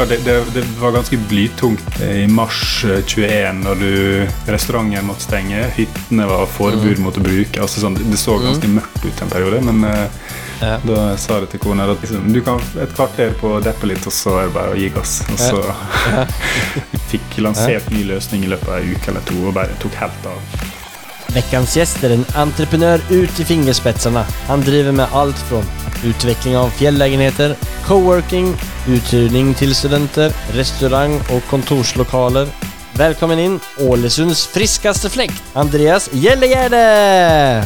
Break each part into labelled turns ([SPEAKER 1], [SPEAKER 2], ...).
[SPEAKER 1] Klart, det, det, det var ganske blytungt i mars eh, 21 når du, restauranten måtte stenge. Hyttene var forbud mot å bruke. Altså sånn, det så ganske mørkt ut en periode. Men eh,
[SPEAKER 2] Ja.
[SPEAKER 1] da sa jeg til kona at liksom, du kan et kvarter på å deppe litt, og så er det bare å gi gass. Og så fikk lansert ny løsning i løpet av en uke eller to og bare tok helt av.
[SPEAKER 2] Veckans gäst är en entreprenör ut i fingerspetsarna. Han driver med allt från utveckling av fjällägenheter, coworking, uthyrning till studenter, restaurang och kontorslokaler. Välkommen in Ålesunds friskaste fläkt, Andreas Gällegärde!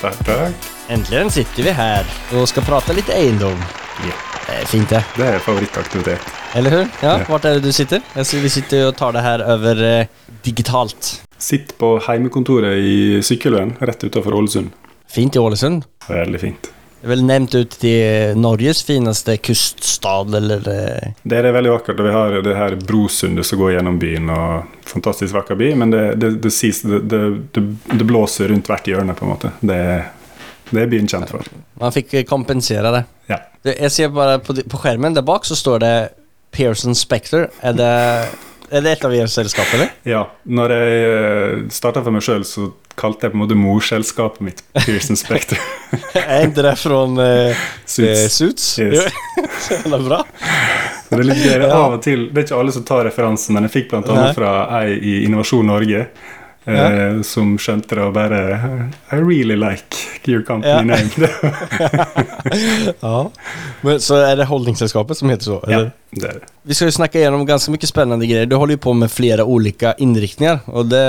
[SPEAKER 1] Takk, takk.
[SPEAKER 2] Äntligen sitter vi här och ska prata lite egendom. Yeah. Är fint det.
[SPEAKER 1] det er favorittaktivitet.
[SPEAKER 2] Eller hur? Ja,
[SPEAKER 1] Ja.
[SPEAKER 2] er är det du sitter? Jag vi sitter jo og tar det her over eh, digitalt.
[SPEAKER 1] Sitt på heimekontoret i Sykkylven rett utenfor Ålesund.
[SPEAKER 2] Fint i Ålesund.
[SPEAKER 1] Veldig fint.
[SPEAKER 2] Det er vel nevnt ut til Norges fineste kuststad eller... eh,
[SPEAKER 1] Det er veldig vakkert, vi har det her brosundet som går gjennom byen. og Fantastisk vakker by, men det, det, det, det, det, det, det blåser rundt hvert hjørne, på en måte. Det, er- det er byen kjent for.
[SPEAKER 2] Man fikk kompensere det.
[SPEAKER 1] Ja.
[SPEAKER 2] Jeg ser bare på, på skjermen der bak så står det Pearson Spector. Er det, er det et av deres selskap, eller?
[SPEAKER 1] ja. Når jeg starta for meg sjøl, så kalte jeg på en måte morselskapet mitt Pearson Spector.
[SPEAKER 2] är inte det fra uh,
[SPEAKER 1] Suits.
[SPEAKER 2] eh, Suits?
[SPEAKER 1] Yes.
[SPEAKER 2] det er bra.
[SPEAKER 1] Det er litt gøy. Av og til, det er ikke alle som tar referansen, men jeg fikk bl.a. Fra ei i Innovasjon Norge. Eh, som skjønte det og bare I really like your company
[SPEAKER 2] Ja.
[SPEAKER 1] name.
[SPEAKER 2] Ja. Men, så er det holdningsselskapet som heter så?
[SPEAKER 1] ja, det er det.
[SPEAKER 2] Vi skal jo snakke gjennom ganske mye spennende greier. Du holder jo på med flere ulike innriktninger, og det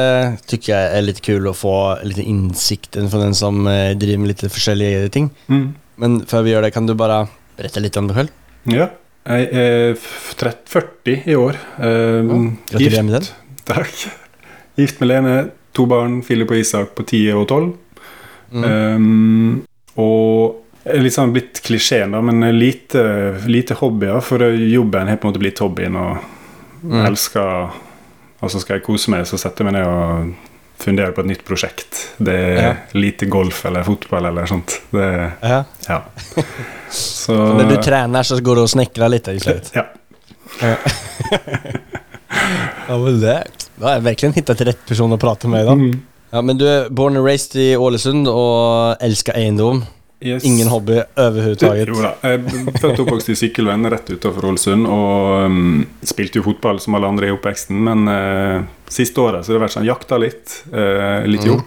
[SPEAKER 2] syns jeg er litt kul å få litt innsikt fra den som eh, driver med litt forskjellige ting.
[SPEAKER 1] Mm.
[SPEAKER 2] Men før vi gjør det kan du bare Berette litt om deg selv?
[SPEAKER 1] Ja. Jeg er f- trett- 40 i år. Um,
[SPEAKER 2] Gratulerer med den.
[SPEAKER 1] Takk. Gift med Lene, to barn, Philip og Isak på 10 og 12.
[SPEAKER 2] Mm.
[SPEAKER 1] Um, og litt sånn blitt klisjeen, da, men lite, lite hobbyer. For jobben har på en måte blitt hobbyen, og
[SPEAKER 2] Mm.
[SPEAKER 1] elsker Altså skal jeg kose meg, så setter jeg meg ned og funderer på et nytt prosjekt. Det er
[SPEAKER 2] Ja.
[SPEAKER 1] lite golf eller fotball eller sånt. Det,
[SPEAKER 2] Ja.
[SPEAKER 1] ja. Så,
[SPEAKER 2] Så når du trener, så går du og snekrer litt? istället?
[SPEAKER 1] Ja.
[SPEAKER 2] Ja men det, Da har jag verkligen hittat rett person å prate med da
[SPEAKER 1] Mm.
[SPEAKER 2] Ja men du er born and raised i Ålesund og elsker eiendom.
[SPEAKER 1] Yes.
[SPEAKER 2] Ingen hobby overhodet?
[SPEAKER 1] Jo da. Jeg født og oppvokst i Sykkylven, rett utenfor Ålesund. Og um, spilte jo fotball som alle andre i oppveksten, men uh, siste året så har det vært sånn jakta litt. Uh, litt
[SPEAKER 2] Mm.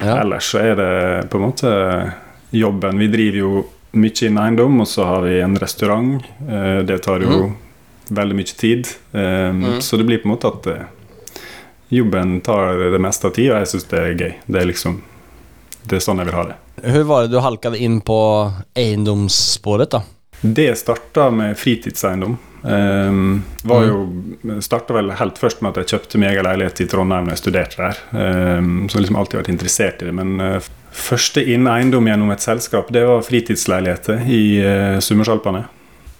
[SPEAKER 2] Ja.
[SPEAKER 1] Ellers så er det på en måte jobben. Vi driver jo mye innen eiendom, og så har vi en restaurant. Uh, det tar jo
[SPEAKER 2] Mm.
[SPEAKER 1] Veldig mye tid. Mm. Så det blir på en måte at eh, jobben tar det meste av tida, og jeg syns det er gøy. Det er liksom Det er sånn jeg vil ha det.
[SPEAKER 2] Hvordan var det du halkade inn på eiendomssporet, da?
[SPEAKER 1] Det starta med fritidseiendom. Um, var jo Starta vel helt først med at jeg kjøpte meg egen leilighet i Trondheim da jeg studerte der. Um, så liksom alltid vært interessert i det. Men uh, første inn eiendom gjennom et selskap, det var fritidsleiligheter i uh, Summersalpene.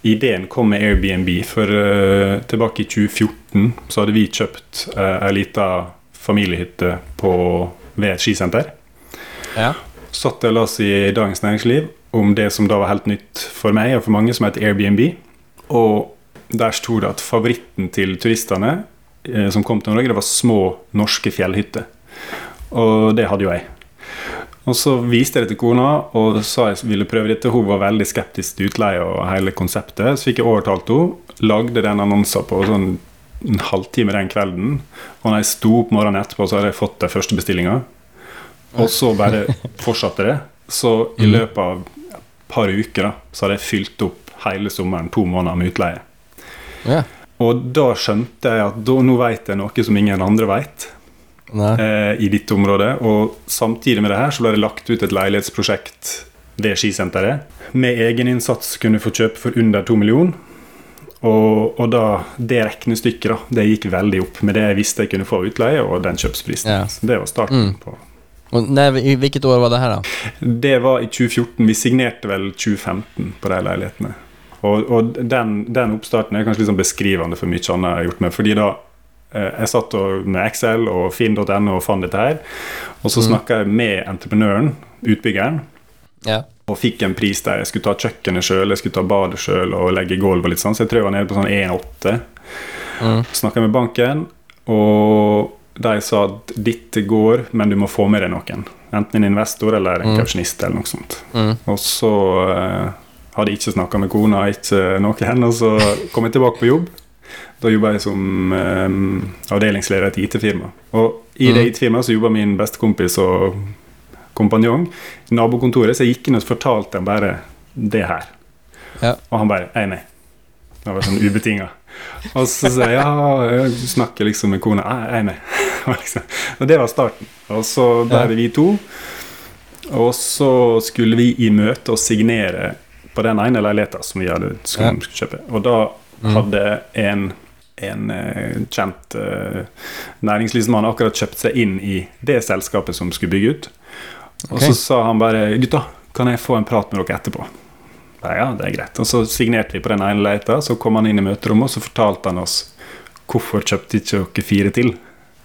[SPEAKER 1] Ideen kom med Airbnb, for uh, tilbake i 2014 så hadde vi kjøpt uh, ei lita familiehytte på, ved et skisenter
[SPEAKER 2] Ja.
[SPEAKER 1] satt og las i Dagens Næringsliv om det som da var helt nytt for meg og for mange, som heter Airbnb. Og der sto det at favoritten til turistene uh, som kom til Norge, det var små norske fjellhytter. Og det hadde jo jeg. Og så viste jeg det til kona og sa jeg ville prøve dette. Hun var veldig skeptisk til utleie og hele konseptet. Så fikk jeg overtalt henne. Lagde den annonsen på sånn en halvtime den kvelden. Og når jeg sto opp morgenen etterpå, så hadde jeg fått den første bestillinga. Og så bare fortsatte det. Så i løpet av et par uker da, så hadde jeg fylt opp hele sommeren, to måneder med utleie.
[SPEAKER 2] Ja.
[SPEAKER 1] Og da skjønte jeg at da, nå vet jeg noe som ingen andre vet
[SPEAKER 2] Nej.
[SPEAKER 1] Eh, i ditt område. Og samtidig med det her så ble det lagt ut et leilighetsprosjekt ved skisenteret. Med egeninnsats kunne du få kjøpe for under to millioner. Og, og da, det regnestykket da, det gikk veldig opp med det jeg visste jeg kunne få utleie, og den kjøpsprisen.
[SPEAKER 2] Ja.
[SPEAKER 1] Så det var starten
[SPEAKER 2] Mm.
[SPEAKER 1] på
[SPEAKER 2] Og når, I hvilket år var det her, da?
[SPEAKER 1] Det var i 2014. Vi signerte vel 2015 på de leilighetene. Og, og den, den oppstarten er kanskje litt sånn beskrivende for mye annet jeg har gjort med. fordi da jeg satt med Excel og finn.no og fant dette her. Og så
[SPEAKER 2] Mm.
[SPEAKER 1] snakka jeg med entreprenøren, utbyggeren,
[SPEAKER 2] Ja.
[SPEAKER 1] og fikk en pris der jeg skulle ta kjøkkenet sjøl, jeg skulle ta badet sjøl og legge gulv og litt sånn. Så jeg tror jeg var nede på sånn 1,8.
[SPEAKER 2] Mm.
[SPEAKER 1] Snakka med banken, og de sa at dette går, men du må få med deg noen. Enten en investor eller en
[SPEAKER 2] Mm.
[SPEAKER 1] kausjonist eller noe sånt.
[SPEAKER 2] Mm.
[SPEAKER 1] Og så eh, hadde jeg ikke snakka med kona, ikke noen, og så kom jeg tilbake på jobb. Da jobba jeg som eh, avdelingsleder i et IT-firma. Og i det
[SPEAKER 2] Mm.
[SPEAKER 1] IT-firmaet så jobba min bestekompis og kompanjong i nabokontoret, så jeg gikk inn og fortalte ham bare det her.
[SPEAKER 2] Ja.
[SPEAKER 1] Og han bare Nei, nei. Det var sånn ubetinga. Og så sa jeg ja, jeg snakker liksom med kona. Nei, nei. Og liksom. Det var starten. Og så ble det vi to. Og så skulle vi i møte og signere på den ene leiligheten som vi hadde skulle kjøpe. Og da. Hadde en, en eh, kjent eh, næringslivsmann akkurat kjøpt seg inn i det selskapet som skulle bygge ut. Og
[SPEAKER 2] okay.
[SPEAKER 1] så sa han bare 'Gutta, kan jeg få en prat med dere etterpå?' Ja, ja, det er greit. Og så signerte vi på den ene leita, Så kom han inn i møterommet, og så fortalte han oss hvorfor kjøpte ikke dere fire til.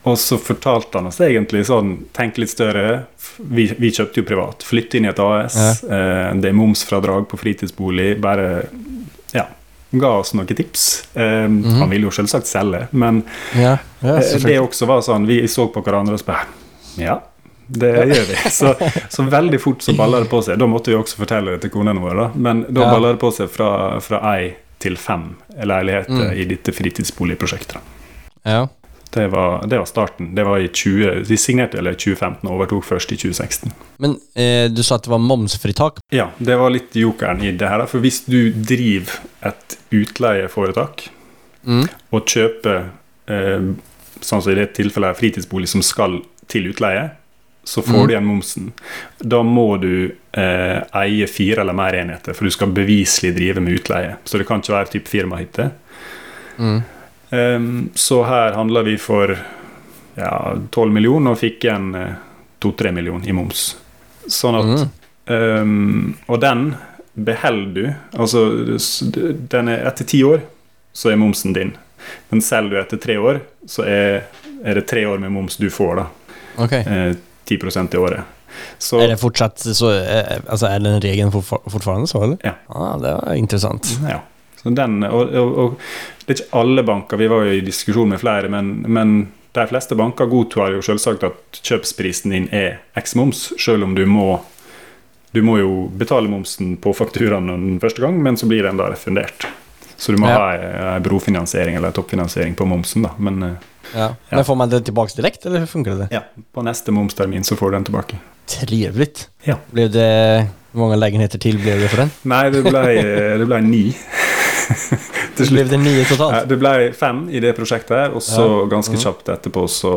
[SPEAKER 1] Og så fortalte han oss egentlig sånn Tenk litt større. Vi, vi kjøpte jo privat. Flytte inn i et AS. Eh, det er momsfradrag på fritidsbolig. Bare ja, ga oss noen tips. Eh, Han ville jo selvsagt selge, men
[SPEAKER 2] Ja, ja
[SPEAKER 1] eh, det også var sånn Vi så på hverandre og spør Ja, det gjør vi. Så, så veldig fort så balla det på seg. Da måtte vi også fortelle det til konene våre, da. Men da
[SPEAKER 2] Ja.
[SPEAKER 1] balla det på seg fra, fra ei til fem leiligheter
[SPEAKER 2] Mm.
[SPEAKER 1] i dette fritidsboligprosjektet.
[SPEAKER 2] Ja.
[SPEAKER 1] Det var, det var starten. Det var i 20, de signerte vel i 2015 og overtok først i 2016.
[SPEAKER 2] Men eh, du sa at det var momsfritak.
[SPEAKER 1] Ja, det var litt jokeren i det her. For hvis du driver et utleieforetak
[SPEAKER 2] Mm.
[SPEAKER 1] og kjøper eh, sånn som i det tilfellet her, fritidsbolig som skal til utleie, så får
[SPEAKER 2] Mm.
[SPEAKER 1] du igjen momsen. Da må du eh, eie fire eller mer enheter, for du skal beviselig drive med utleie. Så det kan ikke være typ firmahytte.
[SPEAKER 2] Mm.
[SPEAKER 1] Ehm, så her handla vi for ja, 12 millioner og fikk igjen eh, 2-3 millioner i moms. Sånn at
[SPEAKER 2] Mm.
[SPEAKER 1] um, Og den beholder du. Altså, den er etter ti år, så er momsen din. Men selger du etter tre år, så er, er det tre år med moms du får, da.
[SPEAKER 2] Okay.
[SPEAKER 1] Eh, 10% i året. Så
[SPEAKER 2] Er det fortsatt så er, Altså, er den regelen fortfarande så, eller?
[SPEAKER 1] Ja.
[SPEAKER 2] Ah, det var interessant.
[SPEAKER 1] Ja. Så den, og, og, det er ikke alle banker, vi var jo i diskusjon med flere, men, men de fleste banker godtar jo selvsagt at kjøpsprisen din er x moms, selv om du må du må jo betale momsen på fakturaen den første gang, men så blir den da refundert. Så du må
[SPEAKER 2] Ja.
[SPEAKER 1] ha ei- brofinansiering eller toppfinansiering på momsen, da. Men eh,
[SPEAKER 2] Ja.
[SPEAKER 1] Ja.
[SPEAKER 2] Men får man den tilbake direkte, eller funker det?
[SPEAKER 1] ja, på neste momstermin så får du den tilbake.
[SPEAKER 2] Trivelig.
[SPEAKER 1] Ja.
[SPEAKER 2] Blev det... Hur många lägenheter till blev det for den?
[SPEAKER 1] Nei, det ble, det ble ni. Til slutt.
[SPEAKER 2] Ble det nye totalt?
[SPEAKER 1] Ja, Det ble fem i det prosjektet her, og så
[SPEAKER 2] Ja.
[SPEAKER 1] ganske
[SPEAKER 2] Mhm.
[SPEAKER 1] kjapt etterpå så,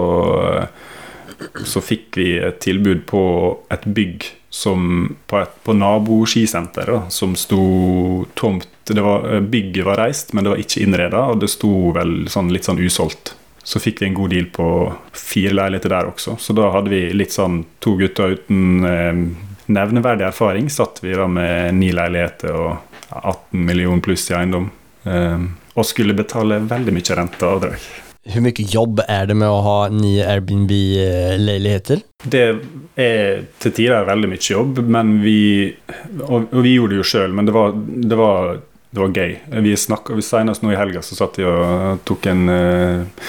[SPEAKER 1] så fikk vi et tilbud på et bygg som, på, et, på naboskisenter da, som sto tomt. Det var, bygget var reist, men det var ikke innreda, og det sto vel sånn, litt sånn usolgt. Så fikk vi en god deal på fire leiligheter der også. Så da hadde vi litt sånn to gutter uten eh, nevneverdig erfaring. Satt vi da med ni leiligheter og 18 millioner pluss i eiendom. Eh, og skulle betale veldig mye rente og avdrag.
[SPEAKER 2] Hur mycket jobb er det med å ha nye Airbnb-leiligheter?
[SPEAKER 1] Det er til tider veldig mye jobb, men vi Og, og vi gjorde det jo sjøl, men det var, det, var, det var gøy. Vi snakka Senest nå i helga så satt vi og tok en, eh,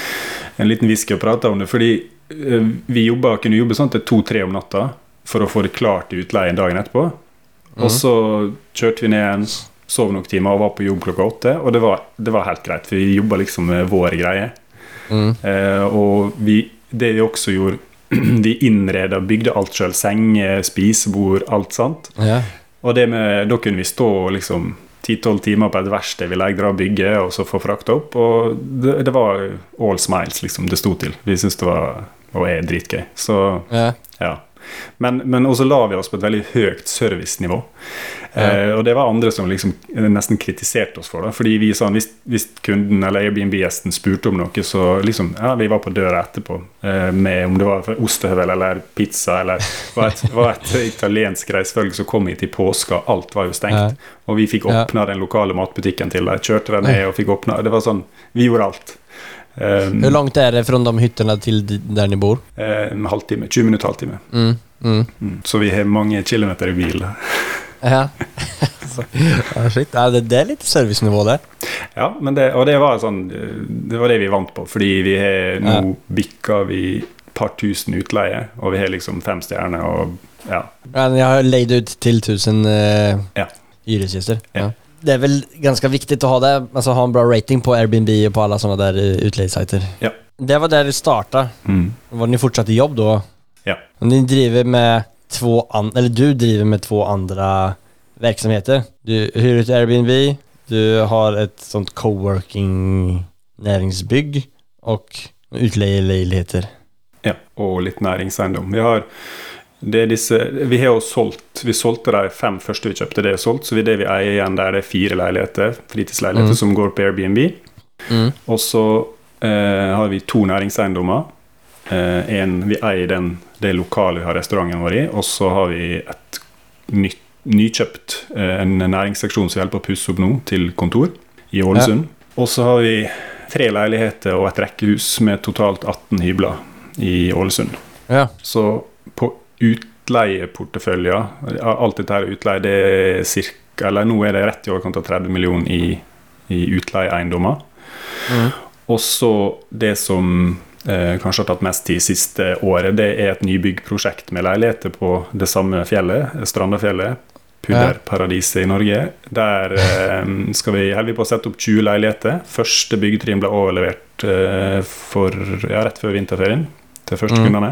[SPEAKER 1] en liten whisky og prata om det. Fordi eh, vi jobba, kunne jobbe sånn til to-tre om natta for å få det klart i utleien dagen etterpå. Og så kjørte vi ned igjen, sov noen timer og var på jobb klokka åtte. Og det var, det var helt greit, for vi jobba liksom med våre greier.
[SPEAKER 2] Mm.
[SPEAKER 1] Eh, og vi, det vi også gjorde Vi innreda, bygde alt sjøl. Senger, spisebord, alt sant.
[SPEAKER 2] Ja.
[SPEAKER 1] Og det med, da kunne vi stå liksom ti-tolv timer på et verksted vi leide og bygge, og så få frakta opp. Og det, det var all smiles, liksom. Det sto til. Vi syntes det var og er dritgøy. Så
[SPEAKER 2] Ja.
[SPEAKER 1] ja. Men, men også la vi oss på et veldig høyt servicenivå. Eh, og det var andre som liksom nesten kritiserte oss for det. Fordi vi sa hvis, hvis kunden eller Airbnb-gjesten spurte om noe, så liksom Ja, vi var på døra etterpå eh, med om det var ostehøvel eller pizza eller var et, var et italiensk reisefølge som kom hit i påska. Alt var jo stengt. Og vi fikk
[SPEAKER 2] Ja.
[SPEAKER 1] den lokale matbutikken til dem. Kjørte dem ned og fikk åpna Det var sånn Vi gjorde alt. Um,
[SPEAKER 2] Hvor langt er det fra de hyttene til der dere ni bor?
[SPEAKER 1] eh, en halvtime. 20 minutter, halvtime.
[SPEAKER 2] Mm. Mm.
[SPEAKER 1] Mm. Så vi har mange kilometer i bil.
[SPEAKER 2] Ja. ja, shit. Ja, det, det er litt servicenivå det.
[SPEAKER 1] Ja, men det, og det var sånn Det var det vi vant på, fordi vi har nå
[SPEAKER 2] Ja.
[SPEAKER 1] bikka vi par tusen utleie, og vi har liksom fem stjerner og ja.
[SPEAKER 2] Men jeg har leid ut til tusen uh,
[SPEAKER 1] Ja.
[SPEAKER 2] hyresgäster.
[SPEAKER 1] Ja.
[SPEAKER 2] Det er vel ganske viktig å ha det, Altså ha en bra rating på Airbnb og på alle sånne der eh.
[SPEAKER 1] Ja.
[SPEAKER 2] Det var der det starta.
[SPEAKER 1] Mm.
[SPEAKER 2] Var ni i jobb da?
[SPEAKER 1] Ja.
[SPEAKER 2] Ni driver med två eller du driver med två andre verksamheter. Du hyrer ut Airbnb, du har et sånt co-working næringsbygg og utleieleiligheter.
[SPEAKER 1] ja. Og litt næringseiendom. Vi har disse, vi har jo solgt Vi solgte de fem første vi kjøpte, det er solgt. Så vi, det vi eier igjen der, det er fire leiligheter, fritidsleiligheter
[SPEAKER 2] Mm.
[SPEAKER 1] som går på Airbnb. Og så eh, har vi to næringseiendommer. Eh, en, vi eier den, det lokalet vi har restauranten vår i, og så har vi et nytt, nykjøpt eh, en næringsseksjon som vi holder på å pusse opp nå, til kontor i Ålesund. Og så har vi tre leiligheter og et rekkehus med totalt 18 hybler i Ålesund.
[SPEAKER 2] Ja.
[SPEAKER 1] Så utleieporteføljer Alt dette her utleie, det er cirka Eller nå er det rett i overkant av 30 millioner i, i utleieeiendommer.
[SPEAKER 2] Mm.
[SPEAKER 1] Og så det som eh, kanskje har tatt mest tid siste året, det er et nybyggprosjekt med leiligheter på det samme fjellet, Strandafjellet. Pudderparadiset i Norge. Der eh, skal vi, holder vi på å sette opp 20 leiligheter. Første byggetrinn ble overlevert eh, for, ja, rett før vinterferien til første
[SPEAKER 2] Mm.
[SPEAKER 1] kundene.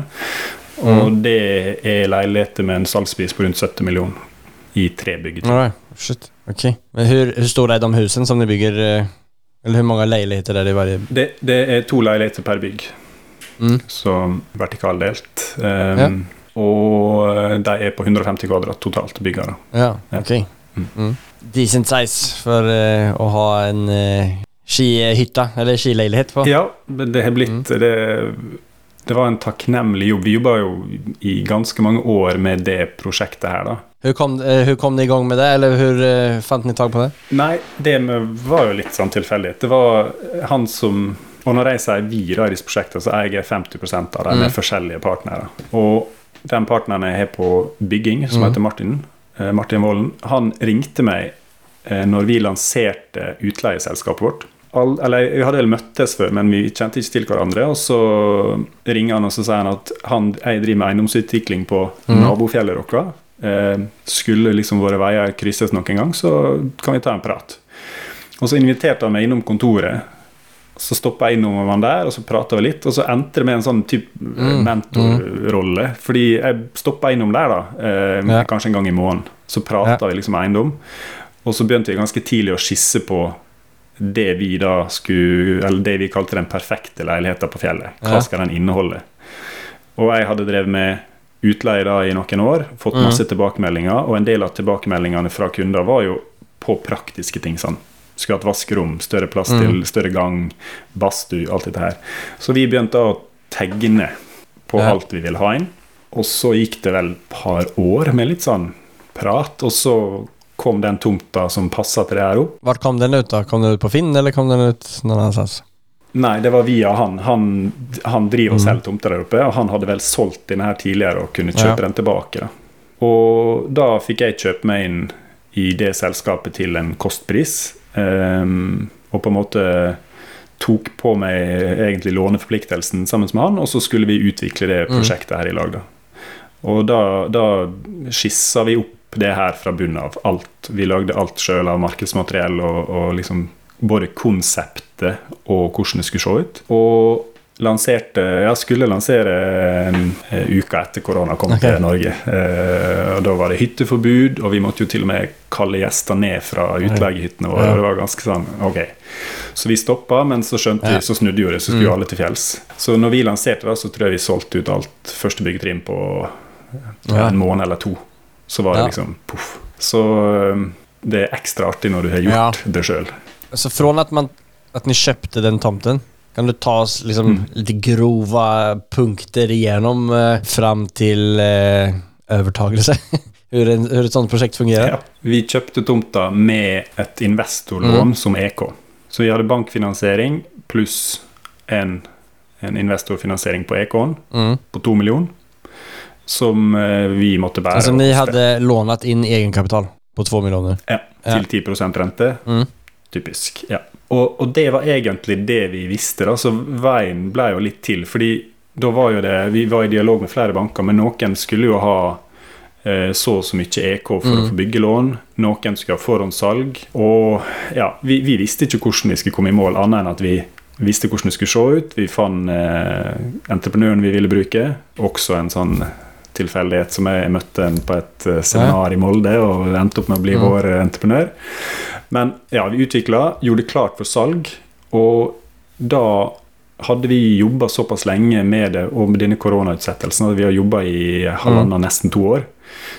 [SPEAKER 1] Og det er leiligheter med en salgspris på rundt 70 millioner i tre byggetrinn.
[SPEAKER 2] Shit. Okej. Men hur, hur stora är de husen som ni bygger? eh, Eller hvor mange leiligheter er det i hver
[SPEAKER 1] Det, det er to leiligheter per bygg,
[SPEAKER 2] Mm.
[SPEAKER 1] så vertikaldelt. Um, Og de er på 150 kvadrat totalt, byggene.
[SPEAKER 2] Ja,
[SPEAKER 1] Ja. Mm.
[SPEAKER 2] Mm. Decent size for uh, å ha en uh, skihytta eller skileilighet, på.
[SPEAKER 1] Ja, det har blitt det, det var en takknemlig jobb. Vi jobba jo i ganske mange år med det prosjektet her, da.
[SPEAKER 2] Hvordan kom, eh, i kom ni igång med det? Eller hur uh, fant ni tak på det?
[SPEAKER 1] Nei, det med, var jo litt sånn tilfeldighet. Det var han som Og når jeg sier vi i disse prosjektene, så eier jeg 50% av dem med
[SPEAKER 2] Mm.
[SPEAKER 1] forskjellige partnere. Og den partneren jeg har på bygging, som
[SPEAKER 2] Mm.
[SPEAKER 1] heter Martin, uh, Martin Vollen, han ringte meg eh, når vi lanserte utleieselskapet vårt. All, eller Vi hadde vel møttes før, men vi kjente ikke til hverandre. Og så ringer han og så sier han at han, jeg driver med eiendomsutvikling på
[SPEAKER 2] mm.
[SPEAKER 1] nabofjellet deres. Eh, skulle liksom våre veier krysses noen gang, så kan vi ta en prat. Og så inviterte han meg innom kontoret. Så stoppa jeg innom han der, og så prata vi litt. Og så endte det med en sånn type
[SPEAKER 2] Mm,
[SPEAKER 1] mentorrolle. Fordi jeg stoppa innom der, da, eh,
[SPEAKER 2] Ja.
[SPEAKER 1] kanskje en gang i måneden. Så prata vi liksom eiendom. Og så begynte vi ganske tidlig å skisse på det vi da skulle Eller det vi kalte den perfekte leiligheten på fjellet. Hva skal den inneholde? Og jeg hadde drevet med utleie da i noen år, fått
[SPEAKER 2] Mhm.
[SPEAKER 1] masse tilbakemeldinger, og en del av tilbakemeldingene fra kunder var jo på praktiske ting. sånn Skulle hatt vaskerom, større plass
[SPEAKER 2] Mm.
[SPEAKER 1] til, større gang, badstue, alt dette her. Så vi begynte å tegne på
[SPEAKER 2] Ja.
[SPEAKER 1] alt vi ville ha inn. Og så gikk det vel et par år med litt sånn prat, og så kom den tomta som passa til det her opp.
[SPEAKER 2] Hvor kom den ut da? Kom den ut på Finn eller kom den ut någon annanstans?
[SPEAKER 1] Nei, det var via han. Han, han driver og
[SPEAKER 2] Mm.
[SPEAKER 1] selger tomter der oppe, og han hadde vel solgt denne her tidligere og kunne kjøpe
[SPEAKER 2] Ja.
[SPEAKER 1] den tilbake. Da. Og da fikk jeg kjøpe meg inn i det selskapet til en kostpris, um, og på en måte tok på meg egentlig låneforpliktelsen sammen med han, og så skulle vi utvikle det
[SPEAKER 2] Mm.
[SPEAKER 1] prosjektet her i lag. Da. Og da, da skissa vi opp det her fra bunnen av. Alt. Vi lagde alt sjøl av markedsmateriell og, og liksom både konseptet og hvordan det skulle se ut. Og lanserte Ja, skulle lansere en, uke uka etter korona kom
[SPEAKER 2] okay.
[SPEAKER 1] til Norge. Eh, og da var det hytteforbud, og vi måtte jo til og med kalle gjester ned fra utleiehyttene våre.
[SPEAKER 2] Ja.
[SPEAKER 1] Det var ganske sånn ok. Så vi stoppa, men så skjønte
[SPEAKER 2] Ja.
[SPEAKER 1] vi, så snudde jo det, så skulle
[SPEAKER 2] Mm.
[SPEAKER 1] alle til fjells. Så når vi lanserte, da, så tror jeg vi solgte ut alt første byggetrinn på
[SPEAKER 2] Ja.
[SPEAKER 1] en måned eller to. Så var det liksom poff. Så eh, det er ekstra artig når du har gjort det sjøl.
[SPEAKER 2] Så fra at, man, at ni kjøpte den tomten, kan du ta oss liksom
[SPEAKER 1] Mm.
[SPEAKER 2] litt grove punkter igjennom eh, fram til eh, overtakelse? hvordan et sånt prosjekt fungerer?
[SPEAKER 1] Ja. Vi kjøpte tomta med et investorlån
[SPEAKER 2] Mm.
[SPEAKER 1] som EK. Så vi hadde bankfinansiering pluss en, en investorfinansiering på EK-en
[SPEAKER 2] Mm.
[SPEAKER 1] på to millioner. Som eh, vi måtte bære. Altså
[SPEAKER 2] ni
[SPEAKER 1] spe-
[SPEAKER 2] inn lånat egenkapital på to millioner?
[SPEAKER 1] Ja,
[SPEAKER 2] Ja.
[SPEAKER 1] til 10% rente.
[SPEAKER 2] Mm.
[SPEAKER 1] Typisk. ja. Og, og det var egentlig det vi visste. da, Så veien ble jo litt til. fordi da var jo det, Vi var i dialog med flere banker, men noen skulle jo ha eh, så og så mye EK for
[SPEAKER 2] Mm.
[SPEAKER 1] å få byggelån. Noen skulle ha forhåndssalg. Og ja, vi, vi visste ikke hvordan vi skulle komme i mål, annet enn at vi visste hvordan det skulle se ut. Vi fant eh, entreprenøren vi ville bruke. Også en sånn tilfeldighet som jeg møtte en på et eh, seminar i Molde og endte opp med å bli
[SPEAKER 2] Mm.
[SPEAKER 1] vår eh, entreprenør. Men ja, vi utvikla, gjorde det klart for salg, og da hadde vi jobba såpass lenge med det og med denne koronautsettelsen at vi har jobba i halvannen, nesten to år.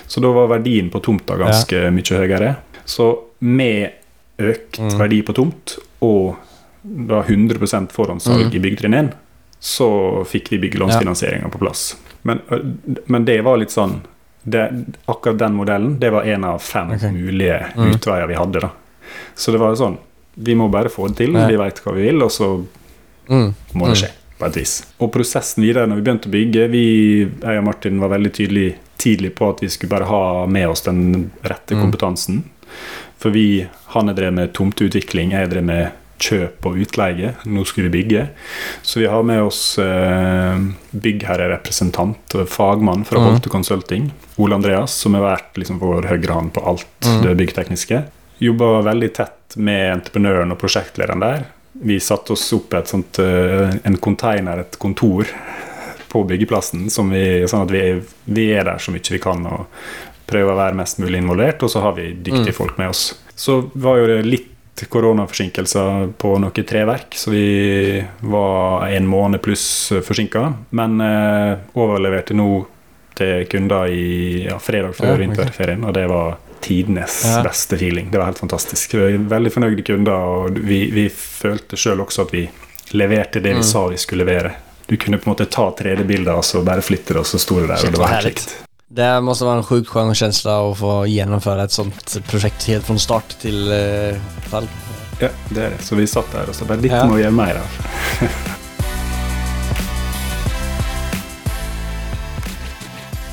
[SPEAKER 1] Så da var verdien på tomta ganske mye høyere. Så med økt
[SPEAKER 2] Mm.
[SPEAKER 1] verdi på tomt og da 100 forhåndssalg
[SPEAKER 2] Mm.
[SPEAKER 1] i byggetrinn 1, så fikk vi byggelånsfinansieringa på plass. Men, men det var litt sånn det, Akkurat den modellen det var en av fem
[SPEAKER 2] okay.
[SPEAKER 1] mulige
[SPEAKER 2] Mm.
[SPEAKER 1] utveier vi hadde. da Så det var sånn Vi må bare få det til,
[SPEAKER 2] Ja.
[SPEAKER 1] vi veit hva vi vil, og så
[SPEAKER 2] Mm.
[SPEAKER 1] må det skje. på et vis. Og prosessen videre når vi begynte å bygge vi, Jeg og Martin var veldig tydelig tidlig på at vi skulle bare ha med oss den rette
[SPEAKER 2] Mm.
[SPEAKER 1] kompetansen. For vi, han er drevet med tomteutvikling, jeg er drevet med kjøp og utleie. Nå skulle vi bygge. Så vi har med oss eh, byggherrerepresentant fagmann fra
[SPEAKER 2] Mm.
[SPEAKER 1] Consulting, Ole Andreas, som har vært liksom vår høyre hånd på alt
[SPEAKER 2] Mm.
[SPEAKER 1] det byggtekniske. Jobba veldig tett med entreprenøren og prosjektlederen der. Vi satte oss opp et sånt, eh, en container, et kontor, på byggeplassen, som vi, sånn at vi, vi er der så mye vi kan og prøver å være mest mulig involvert, og så har vi dyktige
[SPEAKER 2] Mm.
[SPEAKER 1] folk med oss. Så var jo det litt koronaforsinkelser på noen treverk, så vi var en måned pluss forsinka, men eh, overleverte nå til kunder i ja, fredag før
[SPEAKER 2] Ja, okay.
[SPEAKER 1] vinterferien, og det var tidenes
[SPEAKER 2] Ja.
[SPEAKER 1] beste feeling. Det var helt fantastisk. Vi var veldig fornøyde kunder, og vi, vi følte sjøl også at vi leverte det vi
[SPEAKER 2] Mm.
[SPEAKER 1] sa vi skulle levere. Du kunne på en måte ta 3D-bilder og så bare flytte det, og så sto det der.
[SPEAKER 2] Shit,
[SPEAKER 1] og det var helt
[SPEAKER 2] härligt. Det måste vara en sjukt skön känsla att få gjennomføre et sånt prosjekt helt fra start til uh, fall.
[SPEAKER 1] Ja, det er det. Så vi satt der og så bare litt
[SPEAKER 2] Ja.
[SPEAKER 1] må gjøre mer av.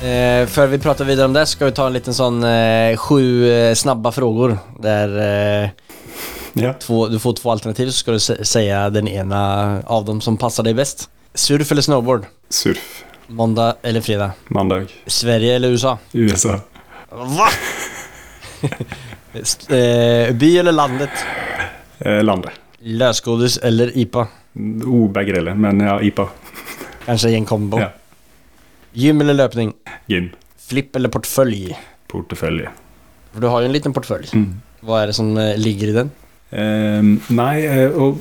[SPEAKER 2] Eh, før vi prater videre om det skal vi ta en liten sånn eh, sju eh, snabba frågor Der eh,
[SPEAKER 1] Ja.
[SPEAKER 2] två, du får två alternativ så skal du si den ene av dem som passer deg best. Surf eller snowboard?
[SPEAKER 1] Surf.
[SPEAKER 2] Måndag eller fredag?
[SPEAKER 1] Mandag.
[SPEAKER 2] Sverige eller USA?
[SPEAKER 1] USA.
[SPEAKER 2] Hva?! Eh, by eller landet?
[SPEAKER 1] Eh, landet.
[SPEAKER 2] Løsgodis eller IPA?
[SPEAKER 1] Oh, begge deler, men ja, IPA.
[SPEAKER 2] Kanskje i en kombo.
[SPEAKER 1] Ja.
[SPEAKER 2] Gym eller løpning?
[SPEAKER 1] Gym.
[SPEAKER 2] Flipp eller portfølje?
[SPEAKER 1] Portefølje.
[SPEAKER 2] For du har jo en liten portfølje.
[SPEAKER 1] Mm.
[SPEAKER 2] Hva er det som eh, ligger i den?
[SPEAKER 1] Eh, nei, og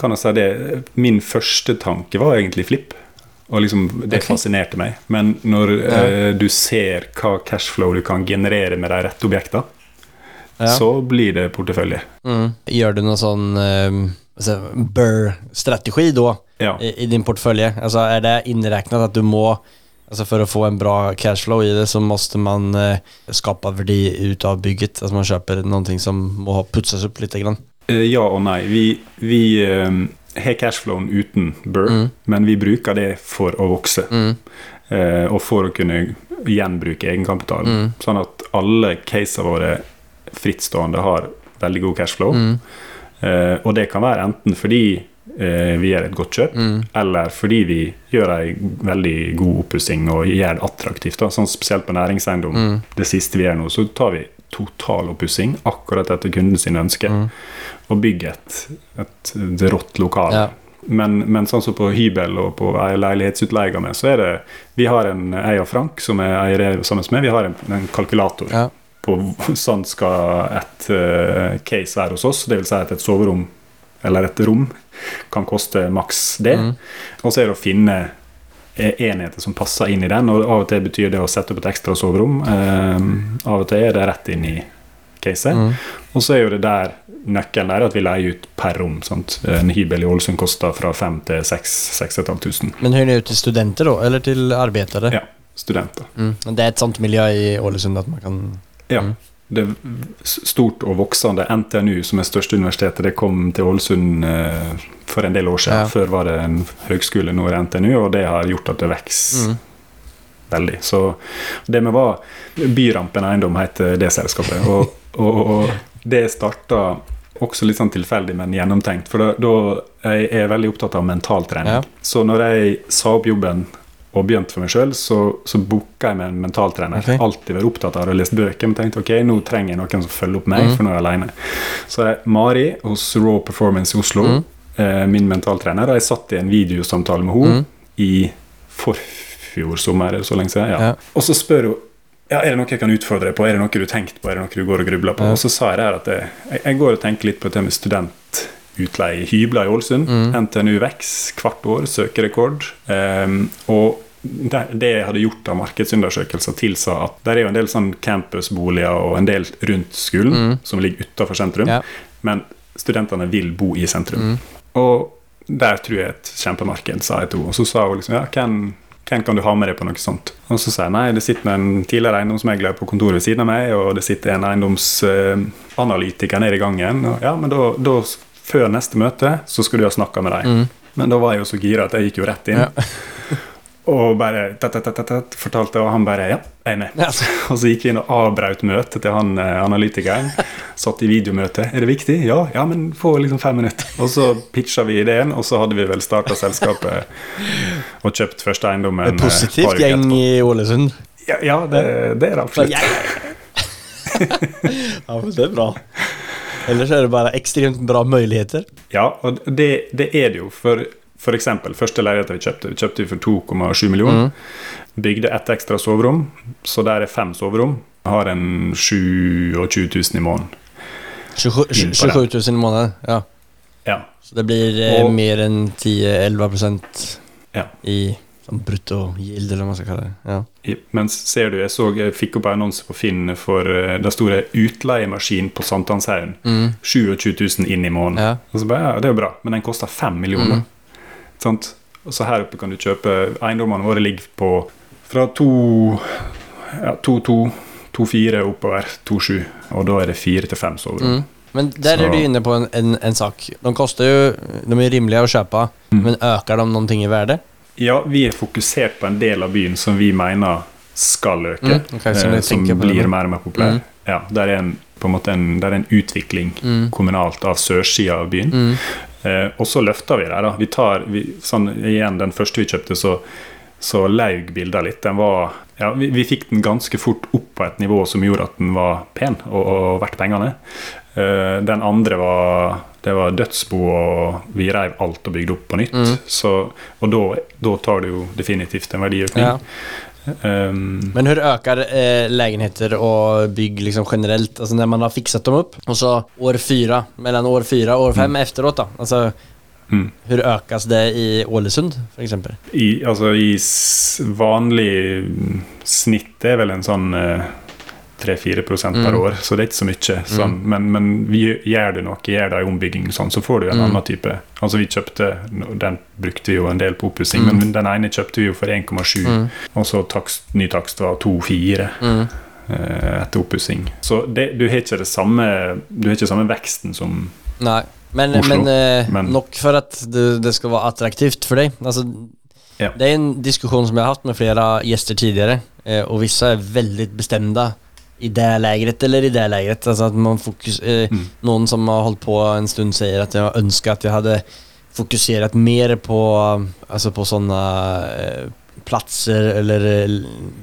[SPEAKER 1] kan jeg si det Min første tanke var egentlig flipp. Og liksom, Det
[SPEAKER 2] okay.
[SPEAKER 1] fascinerte meg. Men når eh, du ser hva cashflow du kan generere med de rette objektene,
[SPEAKER 2] Ja.
[SPEAKER 1] så blir det portefølje.
[SPEAKER 2] Mm. Gjør du noe sånn eh, altså, BRR-strategi da
[SPEAKER 1] Ja.
[SPEAKER 2] i, i din portefølje? Altså, er det innregnet at du må, Altså For å få en bra cashflow i det så må man eh, verdi ut av bygget? Altså man kjøper noe som må pusses opp litt. grann?
[SPEAKER 1] Eh, ja og nei. Vi, vi eh, har cashflowen uten Burr,
[SPEAKER 2] Mm.
[SPEAKER 1] men vi bruker det for å vokse.
[SPEAKER 2] Mm.
[SPEAKER 1] eh, og for å kunne gjenbruke egenkapital.
[SPEAKER 2] Mm.
[SPEAKER 1] Sånn at alle casene våre frittstående har veldig god cashflow.
[SPEAKER 2] Mm.
[SPEAKER 1] Eh, og det kan være enten fordi eh, vi gjør et godt kjøp,
[SPEAKER 2] Mm.
[SPEAKER 1] eller fordi vi gjør ei veldig god oppussing og gjør det attraktivt. Da. Sånn spesielt på næringseiendom.
[SPEAKER 2] Mm.
[SPEAKER 1] Det siste vi gjør nå, så tar vi totaloppussing akkurat etter kunden sine ønsker.
[SPEAKER 2] Mm.
[SPEAKER 1] Og bygge et, et, et rått lokal.
[SPEAKER 2] Ja.
[SPEAKER 1] Men, men sånn som på hybel og på leilighetsutleie med, så er det Vi har en jeg og Frank, som er eier sammen med, vi har en, en kalkulator
[SPEAKER 2] Ja.
[SPEAKER 1] på sånn skal et uh, case være hos oss. Vil si at et soverom eller et rom kan koste maks det.
[SPEAKER 2] Mm.
[SPEAKER 1] Og så er det å finne enheter som passer inn i den, og av og til betyr det å sette opp et ekstra soverom. Eh, av og til er det rett inn i caset.
[SPEAKER 2] Mm.
[SPEAKER 1] Og så er jo det der nøkkelen der at vi leier ut per rom. Sant? En hybel i Ålesund koster fra 5000 til 6500.
[SPEAKER 2] Men ni ut til studenter da? eller til arbeidere?
[SPEAKER 1] Ja, studenter.
[SPEAKER 2] Mm. Det er et sånt miljø i Ålesund at man kan
[SPEAKER 1] Ja. Det stort og voksende. NTNU, som er største universitetet, det kom til Ålesund eh, for en del år siden.
[SPEAKER 2] Ja.
[SPEAKER 1] Før var det en høgskole, nå er det NTNU, og det har gjort at det vokser
[SPEAKER 2] mm.
[SPEAKER 1] veldig. Så det vi var Byrampen Eiendom heter det selskapet. Og, og, og det starta også litt sånn tilfeldig, men gjennomtenkt. For da, da jeg er veldig opptatt av mentaltrening.
[SPEAKER 2] Ja.
[SPEAKER 1] Så når jeg sa opp jobben og begynte for meg sjøl, så, så booka jeg med en mentaltrener.
[SPEAKER 2] Okay.
[SPEAKER 1] Alltid vært opptatt av å lese bøker, men tenkte ok, nå trenger jeg noen som følger opp meg,
[SPEAKER 2] Mm.
[SPEAKER 1] for nå er jeg alene. Så er Mari hos Raw Performance i Oslo,
[SPEAKER 2] Mm.
[SPEAKER 1] eh, min mentaltrener, og jeg satt i en videosamtale med henne
[SPEAKER 2] Mm.
[SPEAKER 1] i forfjor sommer, er så lenge siden? Ja.
[SPEAKER 2] Ja.
[SPEAKER 1] Og så spør hun ja, er det noe jeg kan utfordre deg på, er det noe du har tenkt på, er det noe du går og grubler på?
[SPEAKER 2] Ja.
[SPEAKER 1] Og så sa jeg der at jeg, jeg går og tenker litt på det med studentutleie i hybler i Ålesund.
[SPEAKER 2] Mm.
[SPEAKER 1] NTNU vokser hvert år, søker rekord. Ehm, og det, jeg hadde gjort av markedsundersøkelser, tilsa at det er jo en del sånn campusboliger og en del rundt skolen
[SPEAKER 2] Mm.
[SPEAKER 1] som ligger utafor sentrum,
[SPEAKER 2] Ja.
[SPEAKER 1] men studentene vil bo i sentrum.
[SPEAKER 2] Mm.
[SPEAKER 1] Og der tror jeg et kjempemarked, sa jeg henne. Og så sa hun liksom ja, hvem, hvem kan du ha med deg på noe sånt? Og så sa jeg nei, det sitter en tidligere eiendomsmegler på kontoret ved siden av meg, og det sitter en eiendomsanalytiker nede i gangen. Og ja, men da, da, før neste møte, så skal du ha snakka med dem.
[SPEAKER 2] Mm.
[SPEAKER 1] Men da var jeg jo så gira at jeg gikk jo rett inn.
[SPEAKER 2] Ja.
[SPEAKER 1] Og bare tat, tat, tat, fortalte, og han bare ja, jeg er med.
[SPEAKER 2] Ja.
[SPEAKER 1] Og så gikk vi inn og avbrøt møtet til han eh, analytikeren. Satt i videomøte. Er det viktig? Ja, ja, men få liksom fem minutter. Og så pitcha vi ideen, og så hadde vi vel starta selskapet og kjøpt første eiendommen.
[SPEAKER 2] En
[SPEAKER 1] eh,
[SPEAKER 2] positivt gjeng i Ålesund.
[SPEAKER 1] Ja, ja det, det er det absolutt.
[SPEAKER 2] Ja, men det er bra. Ellers er det bare ekstremt bra muligheter.
[SPEAKER 1] Ja, og det, det er det jo. For, eksempel, første leiligheten vi kjøpte, vi kjøpte for 2,7 millioner. Bygde ett ekstra soverom, så der er fem soverom. Har en 27 000 i måneden.
[SPEAKER 2] 27,
[SPEAKER 1] In på
[SPEAKER 2] 27 000 i måneden. Ja.
[SPEAKER 1] Ja.
[SPEAKER 2] Så det blir eh,
[SPEAKER 1] Og-
[SPEAKER 2] mer enn 10-11 prosent
[SPEAKER 1] Ja.
[SPEAKER 2] i sånn brutto eller hva man skal kalle det. Ja.
[SPEAKER 1] Mens ser du, jeg så jeg fikk opp en annonse på Finn for uh, det store utleiemaskin på Sankthanshaugen.
[SPEAKER 2] Mm.
[SPEAKER 1] 27 000 inn i måneden.
[SPEAKER 2] Ja.
[SPEAKER 1] Og så bare, ja, det er jo bra, men den koster 5 millioner.
[SPEAKER 2] Mm.
[SPEAKER 1] Sant? Og så her oppe kan du kjøpe Eiendommene våre ligger på fra 2 ja, 2-2, 2-4 oppover 2-7. Og da er det 4-5 soverom.
[SPEAKER 2] Mm. Men der
[SPEAKER 1] Så-
[SPEAKER 2] er du inne på en, en, en sak. De koster jo de er rimelige å kjøpe,
[SPEAKER 1] Mm.
[SPEAKER 2] men øker de noen ting i verdi?
[SPEAKER 1] Ja, vi er fokusert på en del av byen som vi mener skal øke.
[SPEAKER 2] Mm, Okay,
[SPEAKER 1] eh, som
[SPEAKER 2] det
[SPEAKER 1] blir mer og mer populær.
[SPEAKER 2] Mm.
[SPEAKER 1] Ja, der er en, på en måte en, der er en utvikling
[SPEAKER 2] Mm.
[SPEAKER 1] kommunalt av sørsida av byen. Eh, og så løfter vi dem. Vi tar, vi, sånn, igjen, Den første vi kjøpte, så, så laug bildet litt. Den var, ja, vi, vi fikk den ganske fort opp på et nivå som gjorde at den var pen og, og verdt pengene. Eh, den andre var det var dødsbo, og vi reiv alt og bygde opp på nytt.
[SPEAKER 2] Mm.
[SPEAKER 1] Så, og da, da tar det jo definitivt en verdiøkning.
[SPEAKER 2] Ja.
[SPEAKER 1] Um,
[SPEAKER 2] Men hur ökar eh, lägenheter och bygg liksom generellt? Alltså när man har fixat dem upp och så år fyra, mellan år fyra och år fem efteråt då? Alltså
[SPEAKER 1] mm.
[SPEAKER 2] hur ökas det i Ålesund för exempel?
[SPEAKER 1] I, altså, i vanlig mm, snitt er vel en sånn eh, 3-4% per
[SPEAKER 2] Mm.
[SPEAKER 1] år, så det er ikke så mye. Sånn, men, men vi gjør det noe, gjør det en ombygging, sånn, så får du en
[SPEAKER 2] Mm.
[SPEAKER 1] annen type. Altså Vi kjøpte Den brukte vi jo en del på oppussing,
[SPEAKER 2] Mm.
[SPEAKER 1] men den ene kjøpte vi jo for 1,7,
[SPEAKER 2] Mm.
[SPEAKER 1] og så takst, ny takst var 2,4
[SPEAKER 2] Mm.
[SPEAKER 1] eh, etter oppussing. Så det, du har ikke det samme Du har ikke samme veksten som
[SPEAKER 2] Nei, men,
[SPEAKER 1] Oslo,
[SPEAKER 2] men, eh,
[SPEAKER 1] men-
[SPEAKER 2] nok for at det, det skal være attraktivt for deg. Altså,
[SPEAKER 1] Ja.
[SPEAKER 2] Det er en diskusjon som jeg har hatt med flere gjester tidligere, eh, visse er veldig bestemte bestämda i det lägret eller i det lägret. Altså at man fokus, eh,
[SPEAKER 1] Mm.
[SPEAKER 2] Noen som har holdt på en stund sier at jeg ønsker at jeg hadde fokusert mer på, altså på sånne eh, platser eller eh,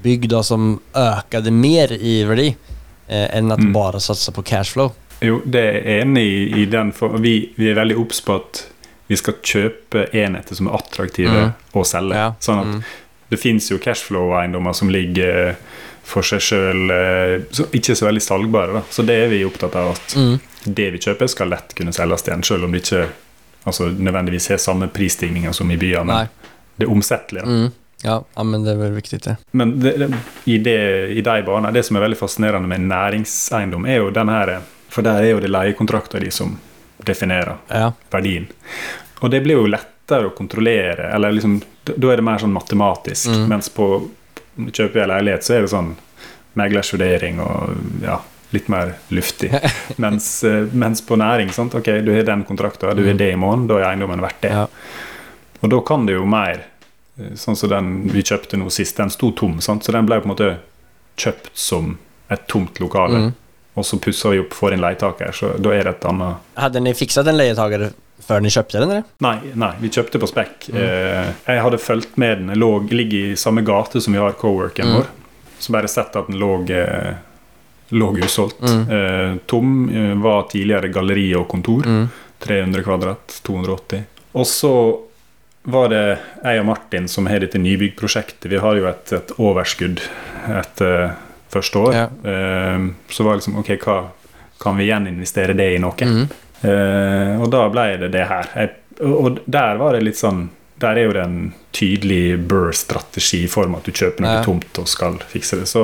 [SPEAKER 2] bygg da, som økte mer i verdi, eh, enn at
[SPEAKER 1] Mm.
[SPEAKER 2] bare satse på cashflow.
[SPEAKER 1] Jo, det er enig i, i den. For vi, vi er veldig obs på at vi skal kjøpe enheter som er attraktive
[SPEAKER 2] Mm.
[SPEAKER 1] å selge.
[SPEAKER 2] Ja.
[SPEAKER 1] Sånn at
[SPEAKER 2] Mm.
[SPEAKER 1] det fins jo cashflow-eiendommer som ligger eh, for seg sjøl, ikke så veldig salgbare. Da. Så det er vi opptatt av at
[SPEAKER 2] Mm.
[SPEAKER 1] det vi kjøper, skal lett kunne selges igjen, sjøl om det ikke altså, nødvendigvis har samme prisstigninger som i byene.
[SPEAKER 2] Nei.
[SPEAKER 1] Det er omsettelig.
[SPEAKER 2] Mm. Ja, ja, men det er vel viktig det.
[SPEAKER 1] Men det, det, i, det, i de barna det som er veldig fascinerende med næringseiendom, er jo den her For der er jo det leiekontrakter de som definerer
[SPEAKER 2] Ja.
[SPEAKER 1] verdien. Og det blir jo lettere å kontrollere, eller liksom Da er det mer sånn matematisk.
[SPEAKER 2] Mm.
[SPEAKER 1] Mens på kjøper jeg leilighet, så er det sånn meglersvurdering og ja, litt mer luftig. mens, eh, mens på næring, sant? ok, du har den kontrakten, du har det i måneden, da er eiendommen verdt det.
[SPEAKER 2] Ja.
[SPEAKER 1] Og da kan det jo mer eh, Sånn som den vi kjøpte nå sist, den sto tom, sant? så den ble på en måte kjøpt som et tomt lokale.
[SPEAKER 2] Mm.
[SPEAKER 1] Og så pusser vi opp, får inn leietaker, så da er det et annet
[SPEAKER 2] Hadde ni fiksa den leietagare før ni kjøpte den, eller?
[SPEAKER 1] Nei, nei, vi kjøpte på spekk.
[SPEAKER 2] Mm.
[SPEAKER 1] Eh, jeg hadde fulgt med den. Den lå, ligger i samme gate som vi har coworken
[SPEAKER 2] Mm.
[SPEAKER 1] vår. Så bare sett at den lå, eh, lå usolgt.
[SPEAKER 2] Mm.
[SPEAKER 1] Eh, tom. Var tidligere galleri og kontor.
[SPEAKER 2] Mm.
[SPEAKER 1] 300 kvadrat, 280. Og så var det jeg og Martin som har dette nybyggprosjektet. Vi har jo et, et overskudd etter første år.
[SPEAKER 2] Ja.
[SPEAKER 1] Så var det liksom OK, hva kan vi gjeninvestere det i noe?
[SPEAKER 2] Mm.
[SPEAKER 1] Eh, og da ble det det her. Jeg, og der var det litt sånn Der er jo det en tydelig Burr-strategi i form av at du kjøper noe
[SPEAKER 2] Ja.
[SPEAKER 1] tomt og skal fikse det. Så,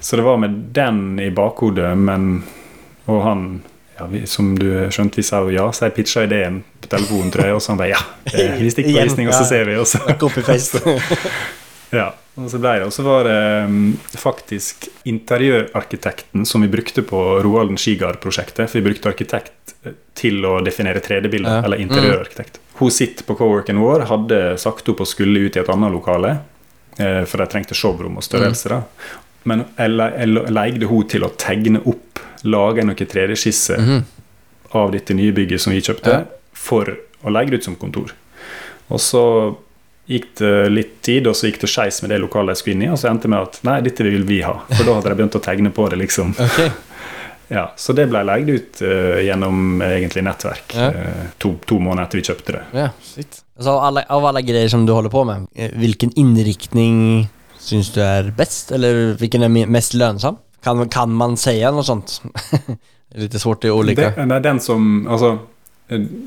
[SPEAKER 1] så det var med den i bakhodet, men Og han ja, vi, Som du skjønte, vi sa jo ja, så jeg pitcha ideen på telefonen, tror jeg, og så han bare ja. eh, Vi stikker på visning, og så ser vi, og så ja, og så ble det. Og så var det um, faktisk interiørarkitekten som vi brukte på Roalden Skigard-prosjektet. For vi brukte arkitekt eh, til å definere 3D-bilder,
[SPEAKER 2] Ja.
[SPEAKER 1] eller interiørarkitekt. Hun sitter på coworken vår, hadde sagt opp og skulle ut i et annet lokale. eh, For de trengte showrom og størrelse. da. Men jeg, le- jeg le- leide hun til å tegne opp, lage noen 3D-skisser
[SPEAKER 2] mm.
[SPEAKER 1] av dette nye bygget som vi kjøpte,
[SPEAKER 2] Ja.
[SPEAKER 1] for å legge det ut som kontor. Og så gikk det litt tid, og så gikk det skeis med det lokalet jeg skulle inn i, og så endte det med at nei, dette vil vi ha. For da hadde de begynt å tegne på det, liksom.
[SPEAKER 2] Okay.
[SPEAKER 1] Ja, Så det ble leid ut uh, gjennom eh, egentlig nettverk
[SPEAKER 2] Ja.
[SPEAKER 1] uh, to, to måneder etter vi kjøpte det.
[SPEAKER 2] Ja, shit. Altså, av, alle, av alle greier som du holder på med, hvilken innriktning syns du er best? Eller hvilken er mest lønnsom? Kan, kan man si noe sånt? Litt svårt i olika...
[SPEAKER 1] Det, er den som altså,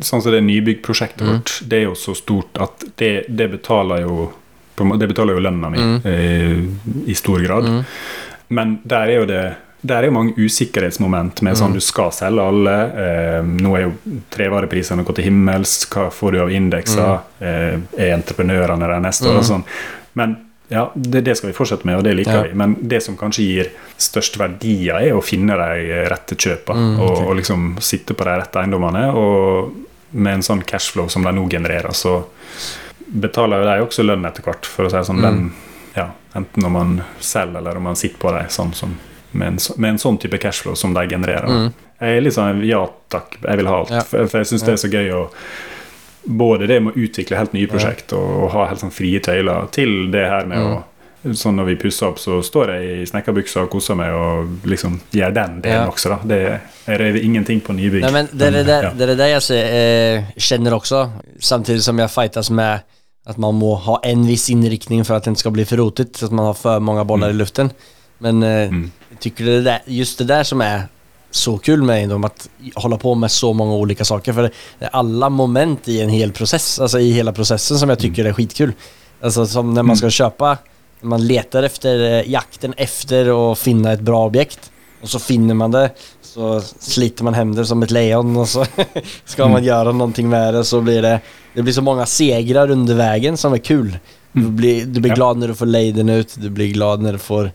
[SPEAKER 1] Sånn som det nybyggprosjektet
[SPEAKER 2] Mm.
[SPEAKER 1] vårt, det er jo så stort at det, det betaler jo Det betaler jo lønna mi
[SPEAKER 2] Mm.
[SPEAKER 1] eh, i stor grad.
[SPEAKER 2] Mm.
[SPEAKER 1] Men der er jo det der er jo mange usikkerhetsmoment med sånn
[SPEAKER 2] Mm.
[SPEAKER 1] du skal selge alle. Eh, nå er jo trevareprisene gått til himmels. Hva får du av indekser? Eh, er entreprenørene der neste år?
[SPEAKER 2] Mm.
[SPEAKER 1] Og sånn. Men ja, det, det skal vi fortsette med, og det liker
[SPEAKER 2] Ja.
[SPEAKER 1] vi. Men det som kanskje gir størst verdier, er å finne de rette kjøpene.
[SPEAKER 2] Mm,
[SPEAKER 1] og, og liksom sitte på de rette eiendommene. Og med en sånn cashflow som de nå genererer, så betaler jo de også lønn etter hvert, for å si det sånn.
[SPEAKER 2] Mm.
[SPEAKER 1] Den, ja, enten når man selger, eller om man sitter på dem sånn som med en, med en sånn type cashflow som de genererer.
[SPEAKER 2] Mm.
[SPEAKER 1] Jeg er litt sånn ja takk, jeg vil ha alt.
[SPEAKER 2] Ja.
[SPEAKER 1] For, for jeg syns det er så gøy å Både det med å utvikle helt nye prosjekt og, og ha helt sånn frie tøyler, til det her med
[SPEAKER 2] Mm.
[SPEAKER 1] å Sånn når vi pusser opp, så står jeg i snekkerbuksa og koser meg og liksom gjør den delen
[SPEAKER 2] Ja.
[SPEAKER 1] også, da. Det, jeg rever ingenting på nybygg.
[SPEAKER 2] Nei, men det er det, det er det jeg ser, eh, kjenner også, samtidig som jeg fightes med at man må ha en viss innriktning for at den skal bli for rotet, at man har för många mm. i luften. Men eh,
[SPEAKER 1] Mm.
[SPEAKER 2] tykker det er just det der som är så kul med egendom, att hålla på med så många olika saker. För det är alla moment i en hel process, alltså i hela processen som jag tycker är skitkul. Alltså som när man ska köpa, när man letar efter eh, jakten efter å finna ett bra objekt. Och så finner man det, så sliter man hem det som ett lejon och så ska man göra någonting med det så blir det Det blir så många segrar under vägen som är kul. Du blir, du blir
[SPEAKER 1] Ja.
[SPEAKER 2] glad när du får leja den ut, du blir glad när du får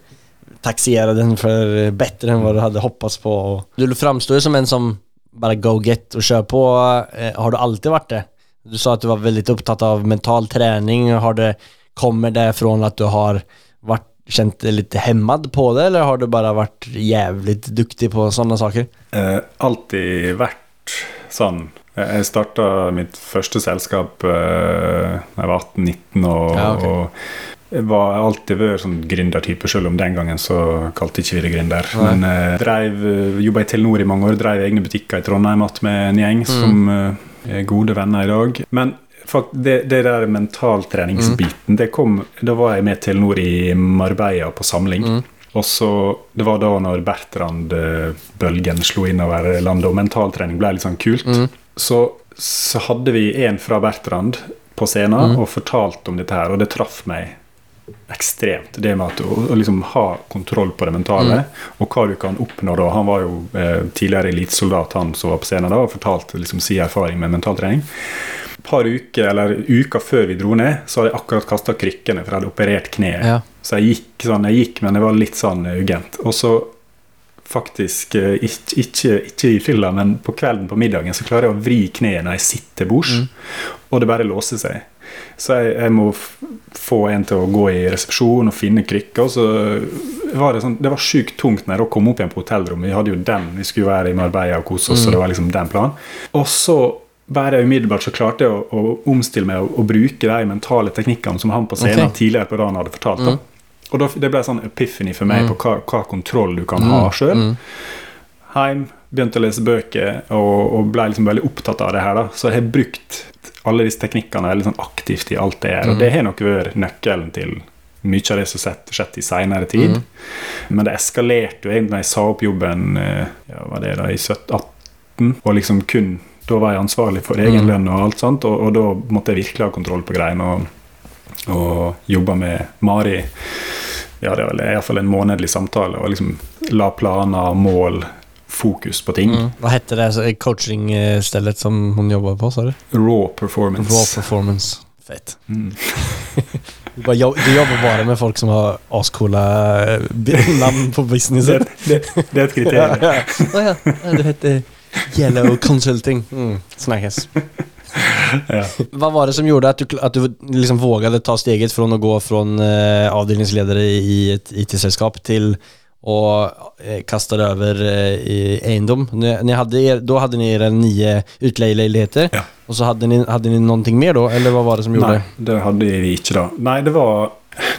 [SPEAKER 2] taxera den för bättre än vad du hade hoppats på. Och Du framstår ju som en som bara go get och kör på. Eh, Har du alltid varit det? Du sa att du var väldigt upptatt av mental träning. Har det, kommer det från att du har varit, känt dig lite hämmad på det eller har du bara varit jävligt duktig på sådana saker?
[SPEAKER 1] Eh, alltid vært sånn. Jeg starta mitt første selskap eh, da jeg var 18-19 og,
[SPEAKER 2] Ja, okay.
[SPEAKER 1] og var alltid vært sånn gründertype, selv om den gangen så kalte ikke vi det gründer.
[SPEAKER 2] Nei.
[SPEAKER 1] Men eh, drev, eh, jobba i Telenor i mange år, drev egne butikker i Trondheim igjen med en gjeng som eh, er gode venner i dag. Men fakt, det, det der mentaltreningsbiten, det kom Da var jeg med Telenor i Marbella på samling. Og så, Det var da når Bertrand-bølgen slo innover landet, og mentaltrening ble litt sånn kult. Så, så hadde vi en fra Bertrand på scenen og fortalte om dette her, og det traff meg ekstremt. Det med at å, å liksom ha kontroll på det mentale, og hva du kan oppnå da. Han var jo eh, tidligere elitesoldat, han som var på scenen da, og fortalte liksom sin erfaring med mentaltrening. Et par uker, eller uker før vi dro ned, så hadde jeg akkurat kasta krykkene, for jeg hadde operert kneet.
[SPEAKER 2] Ja.
[SPEAKER 1] Så jeg gikk sånn, jeg gikk, men det var litt sånn eh, ugent. Og så faktisk, eh, ikke, ikke, ikke i fylla, men på kvelden på middagen, så klarer jeg å vri kneet når jeg sitter bords, mm. og det bare låser seg. Så jeg, jeg må få en til å gå i resepsjon og finne krykker. Og så var det sånn, det var sjukt tungt når jeg kom opp igjen på hotellrommet. Vi hadde jo den, vi skulle være i Marbella og kose oss, så det var liksom den planen. Og så bare umiddelbart så klarte jeg å, å omstille meg og, bruke de mentale teknikkene som han på scenen
[SPEAKER 2] okay.
[SPEAKER 1] tidligere på dagen hadde fortalt. Mm. Og da, det ble sånn epiphany for meg på hva, hva kontroll du kan ha sjøl. Heim, begynte å lese bøker og, og ble liksom veldig opptatt av det her. da Så jeg har brukt alle disse teknikkene veldig sånn aktivt i alt det er. Og det har nok vært nøkkelen til mye av det som har skjedd i seinere tid. Men det eskalerte jo egentlig da jeg sa opp jobben eh, ja, var det da i 17-18, og liksom kun da var jeg ansvarlig for egen lønn og alt sånt, og, og da måtte jeg virkelig ha kontroll på greiene. Og, og jobba med Mari ja, det var iallfall en månedlig samtale, og liksom la planer, og mål, fokus på ting.
[SPEAKER 2] Hva heter det så- coachingstället som hun jobber på Sorry?
[SPEAKER 1] Raw performance.
[SPEAKER 2] Raw performance. Fett.
[SPEAKER 1] Mm.
[SPEAKER 2] Du, jobber bare du jobbar bara med folk som har ascoola navn namn på businessen.
[SPEAKER 1] Det, det, det er et kriterium.
[SPEAKER 2] ja. Oh, ja. ja, det hette Yellow Consulting. Mm. Snakkes.
[SPEAKER 1] Ja.
[SPEAKER 2] Hva var det som gjorde at du, at du liksom vågade ta steget från å gå fra uh, avdelingsleder i et IT-selskap till och eh, kastade över eh, i Eindom? Ni, ni hade er, då hade ni era nio utleielägenheter
[SPEAKER 1] Ja.
[SPEAKER 2] och så hade ni, hade ni någonting mer då? Eller vad var det som gjorde?
[SPEAKER 1] Nej, det hadde vi ikke då. Nei, det var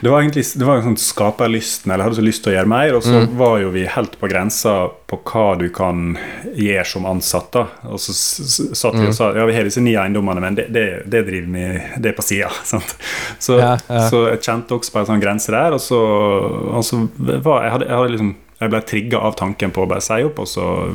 [SPEAKER 1] det var egentlig det var en sånn skaperlysten, eller hadde så lyst til å gjøre mer. Og så
[SPEAKER 2] Mm.
[SPEAKER 1] var jo vi helt på grensa på hva du kan gjøre som ansatt. da. Og så satt
[SPEAKER 2] Mm.
[SPEAKER 1] vi og sa ja, vi har disse ni eiendommene, men det, det, det driver vi det er på sida. Så,
[SPEAKER 2] Ja, ja.
[SPEAKER 1] så jeg kjente også på en sånn grense der. Og så, og så var jeg hadde, jeg hadde liksom jeg ble trigga av tanken på å bare si opp, og så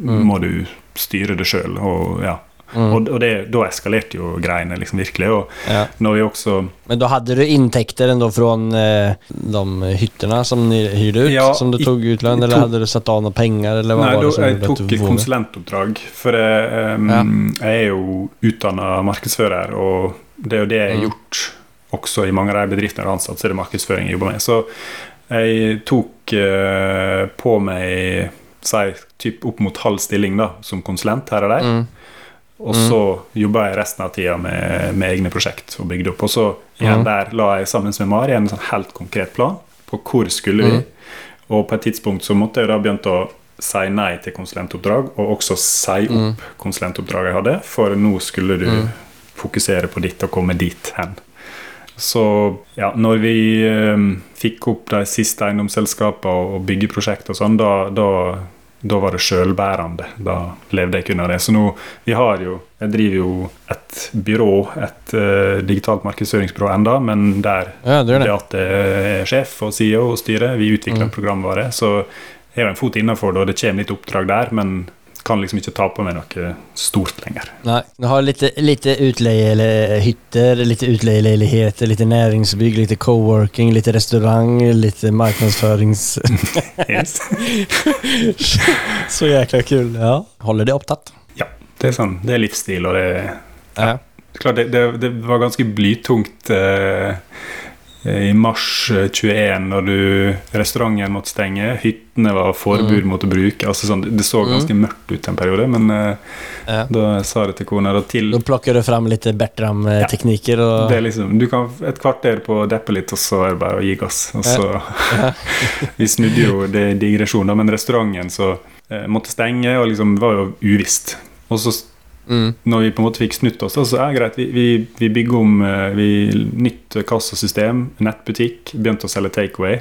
[SPEAKER 2] Mm.
[SPEAKER 1] må du styre det sjøl. Og, ja. Og, og det, da eskalerte jo greiene liksom virkelig. Og
[SPEAKER 2] Ja.
[SPEAKER 1] når vi også
[SPEAKER 2] Men da hadde du inntekter ändå från eh, de hyttene som ni hyrte ut?
[SPEAKER 1] Ja,
[SPEAKER 2] som du
[SPEAKER 1] tok
[SPEAKER 2] tog ut Eller
[SPEAKER 1] hadde
[SPEAKER 2] hade du satt av noen penger? Eller hva
[SPEAKER 1] Nei,
[SPEAKER 2] var det som
[SPEAKER 1] jeg tok
[SPEAKER 2] du
[SPEAKER 1] konsulentoppdrag. For jeg, ja. jeg er jo utdanna markedsfører, og det er jo det jeg har
[SPEAKER 2] Mm.
[SPEAKER 1] gjort også i mange av de bedriftene jeg har ansatt, så er det markedsføring jeg jobber med. Så jeg tok eh, på meg si, typ opp mot halv stilling da, som konsulent her og der.
[SPEAKER 2] Mm.
[SPEAKER 1] Og så jobba jeg resten av tida med, med egne prosjekt og bygde opp. Og så igjen
[SPEAKER 2] mm.
[SPEAKER 1] der la jeg sammen med Mari en sånn helt konkret plan på hvor skulle vi.
[SPEAKER 2] Mm.
[SPEAKER 1] Og på et tidspunkt så måtte jeg da begynt å si nei til konsulentoppdrag, og også si opp
[SPEAKER 2] Mhm.
[SPEAKER 1] konsulentoppdraget jeg hadde, for nå skulle du
[SPEAKER 2] Mhm.
[SPEAKER 1] fokusere på ditt og komme dit hen. Så ja, når vi eh, fikk opp de siste eiendomsselskapene og, og byggeprosjekt og sånn, da, da, da var det sjølbærende. Da levde jeg kun av det. Så nå vi har jo Jeg driver jo et byrå, et uh, digitalt markedsføringsbyrå enda, men der
[SPEAKER 2] Ja,
[SPEAKER 1] det
[SPEAKER 2] det.
[SPEAKER 1] at jeg er sjef og CEO og styre, vi utvikler
[SPEAKER 2] Mm.
[SPEAKER 1] programvare, så jeg har en fot innafor det, og det kommer litt oppdrag der, men kan liksom ikke ta på meg noe stort lenger.
[SPEAKER 2] Nei, du har litt lite litt utleieleiligheter, litt næringsbygg, litt co-working, litt restaurang, litt markedsførings...
[SPEAKER 1] Yes.
[SPEAKER 2] Så jækla kul. Ja. Holder det opptatt?
[SPEAKER 1] Ja, det er sånn, det er livsstil, og det ja.
[SPEAKER 2] Ja.
[SPEAKER 1] Klart, det, det, det var ganske blytungt eh, i mars eh, 21 når du, restauranten måtte stenge, hyttene var forbud mot å bruke. altså sånn, Det så ganske mørkt ut en periode, men eh,
[SPEAKER 2] Ja.
[SPEAKER 1] da sa jeg til kona da til
[SPEAKER 2] Nå plockar du fram litt Bertram-teknikker? Ja.
[SPEAKER 1] det er liksom, Du kan et kvarter på å deppe litt, og så er det bare å gi gass. Og så, vi snudde jo det digresjonen, men restauranten så eh, måtte stenge, og liksom var jo uvisst. Og så
[SPEAKER 2] Mm.
[SPEAKER 1] når vi på en måte fikk snutt oss, så er det greit. Vi, vi, vi bygger om eh, vi, nytt kassasystem, nettbutikk, begynte å selge takeaway.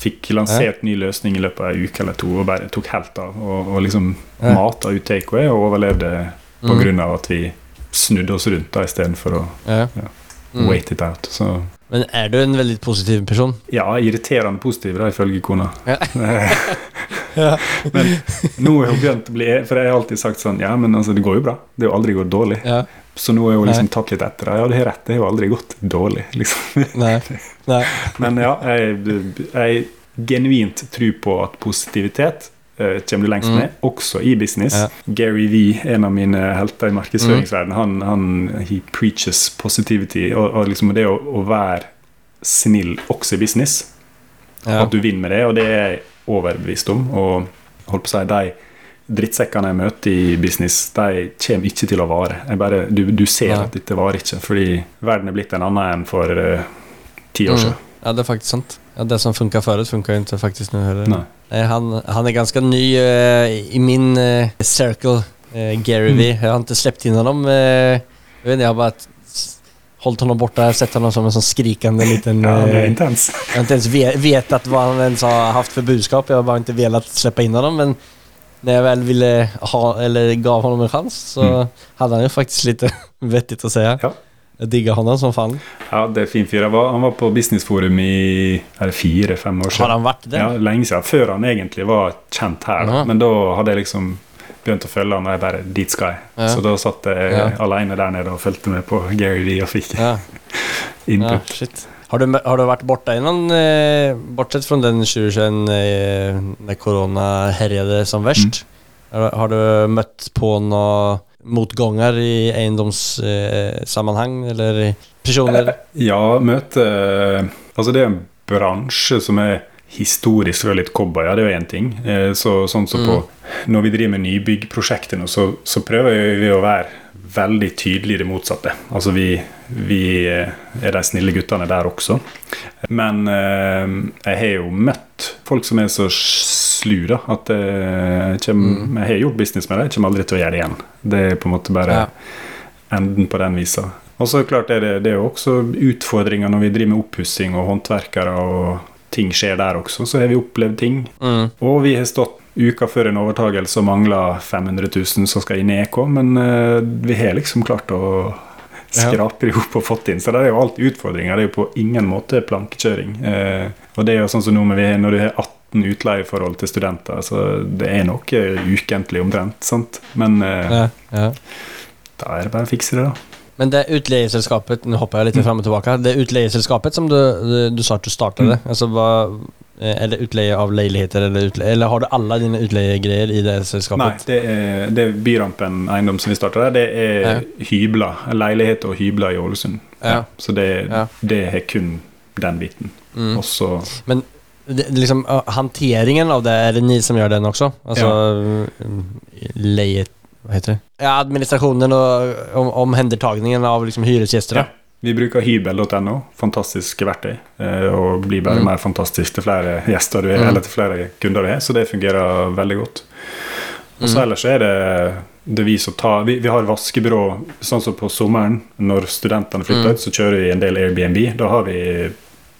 [SPEAKER 1] Fikk lansert ny løsning i løpet av en uke eller to og bare tok helt av. Og, og liksom
[SPEAKER 2] Ja.
[SPEAKER 1] mata ut takeaway og overlevde på
[SPEAKER 2] Mm.
[SPEAKER 1] grunn av at vi snudde oss rundt da istedenfor å
[SPEAKER 2] Ja.
[SPEAKER 1] Ja.
[SPEAKER 2] Mm.
[SPEAKER 1] wait it out. Så
[SPEAKER 2] Men er du en veldig positiv person?
[SPEAKER 1] ja, irriterende positiv, da, ifølge kona.
[SPEAKER 2] Ja.
[SPEAKER 1] Eh, men nå har hun begynt å bli For jeg har alltid sagt sånn Ja, men altså, det går jo bra. Det har jo aldri gått dårlig.
[SPEAKER 2] Ja.
[SPEAKER 1] Så nå har hun liksom
[SPEAKER 2] Nei.
[SPEAKER 1] tatt litt etter. Ja, det har rett, det har jo aldri gått dårlig, liksom.
[SPEAKER 2] Nei. Nei.
[SPEAKER 1] Men ja, jeg, jeg genuint tror på at positivitet Kjem kommer du lengst
[SPEAKER 2] Mm.
[SPEAKER 1] med, også i business.
[SPEAKER 2] Ja.
[SPEAKER 1] Gary V, en av mine helter i markedsføringsverdenen, han, han he preaches positivity. Og, og liksom det å, å være snill også i business.
[SPEAKER 2] Ja.
[SPEAKER 1] At du vinner med det, og det er overbevist om. Og holdt på å si, de drittsekkene jeg møter i business, de kommer ikke til å vare. Jeg bare, du, du ser
[SPEAKER 2] ja.
[SPEAKER 1] at dette varer ikke, fordi verden er blitt en annen enn for uh, ti år
[SPEAKER 2] Mm.
[SPEAKER 1] siden.
[SPEAKER 2] Ja, det er faktisk sant. Ja, det som funka förut funka ikke faktisk nå nu heller.
[SPEAKER 1] Nei.
[SPEAKER 2] Nej, han, han er ganske ny uh, i min uh, circle, eh, Gary V. Jeg har ikke sluppet inn honom. jeg jag vet jag har bare hållit honom borta, sett honom som en sån skrikande liten...
[SPEAKER 1] Ja, det är
[SPEAKER 2] eh,
[SPEAKER 1] intens.
[SPEAKER 2] jag har inte ens ve- vetat vad han ens har haft för budskap. Jag har bara inte velat släppa in honom. Men när jag väl ville ha, eller gav honom en chans så
[SPEAKER 1] Mm.
[SPEAKER 2] hade han ju faktiskt lite vettigt att säga.
[SPEAKER 1] Ja.
[SPEAKER 2] Jeg diggar han som faen.
[SPEAKER 1] Ja, det er fin fyr. Jeg var, han var på Businessforum i fire-fem år siden.
[SPEAKER 2] Har han vært det?
[SPEAKER 1] Ja, lenge siden. Før han egentlig var kjent her. Da. Men da hadde jeg liksom begynt å følge han, og jeg bare Dit skal jeg.
[SPEAKER 2] Ja.
[SPEAKER 1] Så da satt jeg
[SPEAKER 2] Ja.
[SPEAKER 1] alene der nede og fulgte med på Gary V og fikk
[SPEAKER 2] Ja.
[SPEAKER 1] Input.
[SPEAKER 2] shit. Har du, har du vært borte innan, eh, bortsett fra den 2021 eh, när korona härjade som Mm. Har, har du møtt på noen motganger i eiendomssammenheng, eh, eller personer?
[SPEAKER 1] Ja, møte Altså, det er en bransje som er historisk og litt cowboyer, det er jo én ting. Eh, Så, sånn som på Når vi driver med nybyggprosjekter nå, så, så prøver vi å være veldig tydelig det motsatte. Altså vi, vi eh, er de snille guttene der også. Men eh, jeg har jo møtt folk som er så slu, da, at jeg, kommer, jeg har gjort business med det, jeg kommer aldri til å gjøre det igjen. Det er på en måte bare
[SPEAKER 2] Ja.
[SPEAKER 1] enden på den visa. Og så klart er det, det er jo også utfordringer når vi driver med oppussing og håndverkere, og ting skjer der også. Så har vi opplevd ting.
[SPEAKER 2] Mm.
[SPEAKER 1] Og vi har stått uka før en overtagelse og mangla 500 000 som skal inn i EK, men uh, vi har liksom klart å skrape det opp og fått inn. Så det er jo alltid utfordringer. Det er jo på ingen måte plankekjøring. Uh, og det er jo sånn som nå når du har 18 utleieforhold til studenter, så det er noe ukentlig omtrent, sant. Men uh,
[SPEAKER 2] Ja, ja.
[SPEAKER 1] da er det bare å fikse det, da.
[SPEAKER 2] Men det utleieselskapet, Nå hopper jeg litt fram og tilbake. det utleieselskapet som du, du, sa at du startade, det, altså hva er det utleie av leiligheter, eller, utleie, eller har du alle dine utleiegreier i det
[SPEAKER 1] selskapet?
[SPEAKER 2] Nei,
[SPEAKER 1] det er, det er Byrampen eiendom som vi starta der. Det er hybler. Leilighet og hybler i Ålesund.
[SPEAKER 2] Ja.
[SPEAKER 1] Så det,
[SPEAKER 2] Ja.
[SPEAKER 1] det er kun den biten.
[SPEAKER 2] Mm.
[SPEAKER 1] Også
[SPEAKER 2] Men det, liksom, håndteringen hanteringen av det, er det ni som gjør den også? Altså ja. lejet, vad heter det? Ja, administrasjonen og om, omhändertagningen av liksom hyresgjester.
[SPEAKER 1] Ja. Vi bruker hybel.no. Fantastiske verktøy. eh, Og blir bare
[SPEAKER 2] Mm.
[SPEAKER 1] mer fantastisk til flere gjester du er,
[SPEAKER 2] Mm.
[SPEAKER 1] eller til flere kunder du har. Så det fungerer veldig godt. Og så
[SPEAKER 2] Mm.
[SPEAKER 1] ellers er det det vi som tar vi, vi har vaskebyrå sånn som på sommeren. Når studentene flytter
[SPEAKER 2] Mm.
[SPEAKER 1] ut, så kjører vi en del Airbnb. Da har vi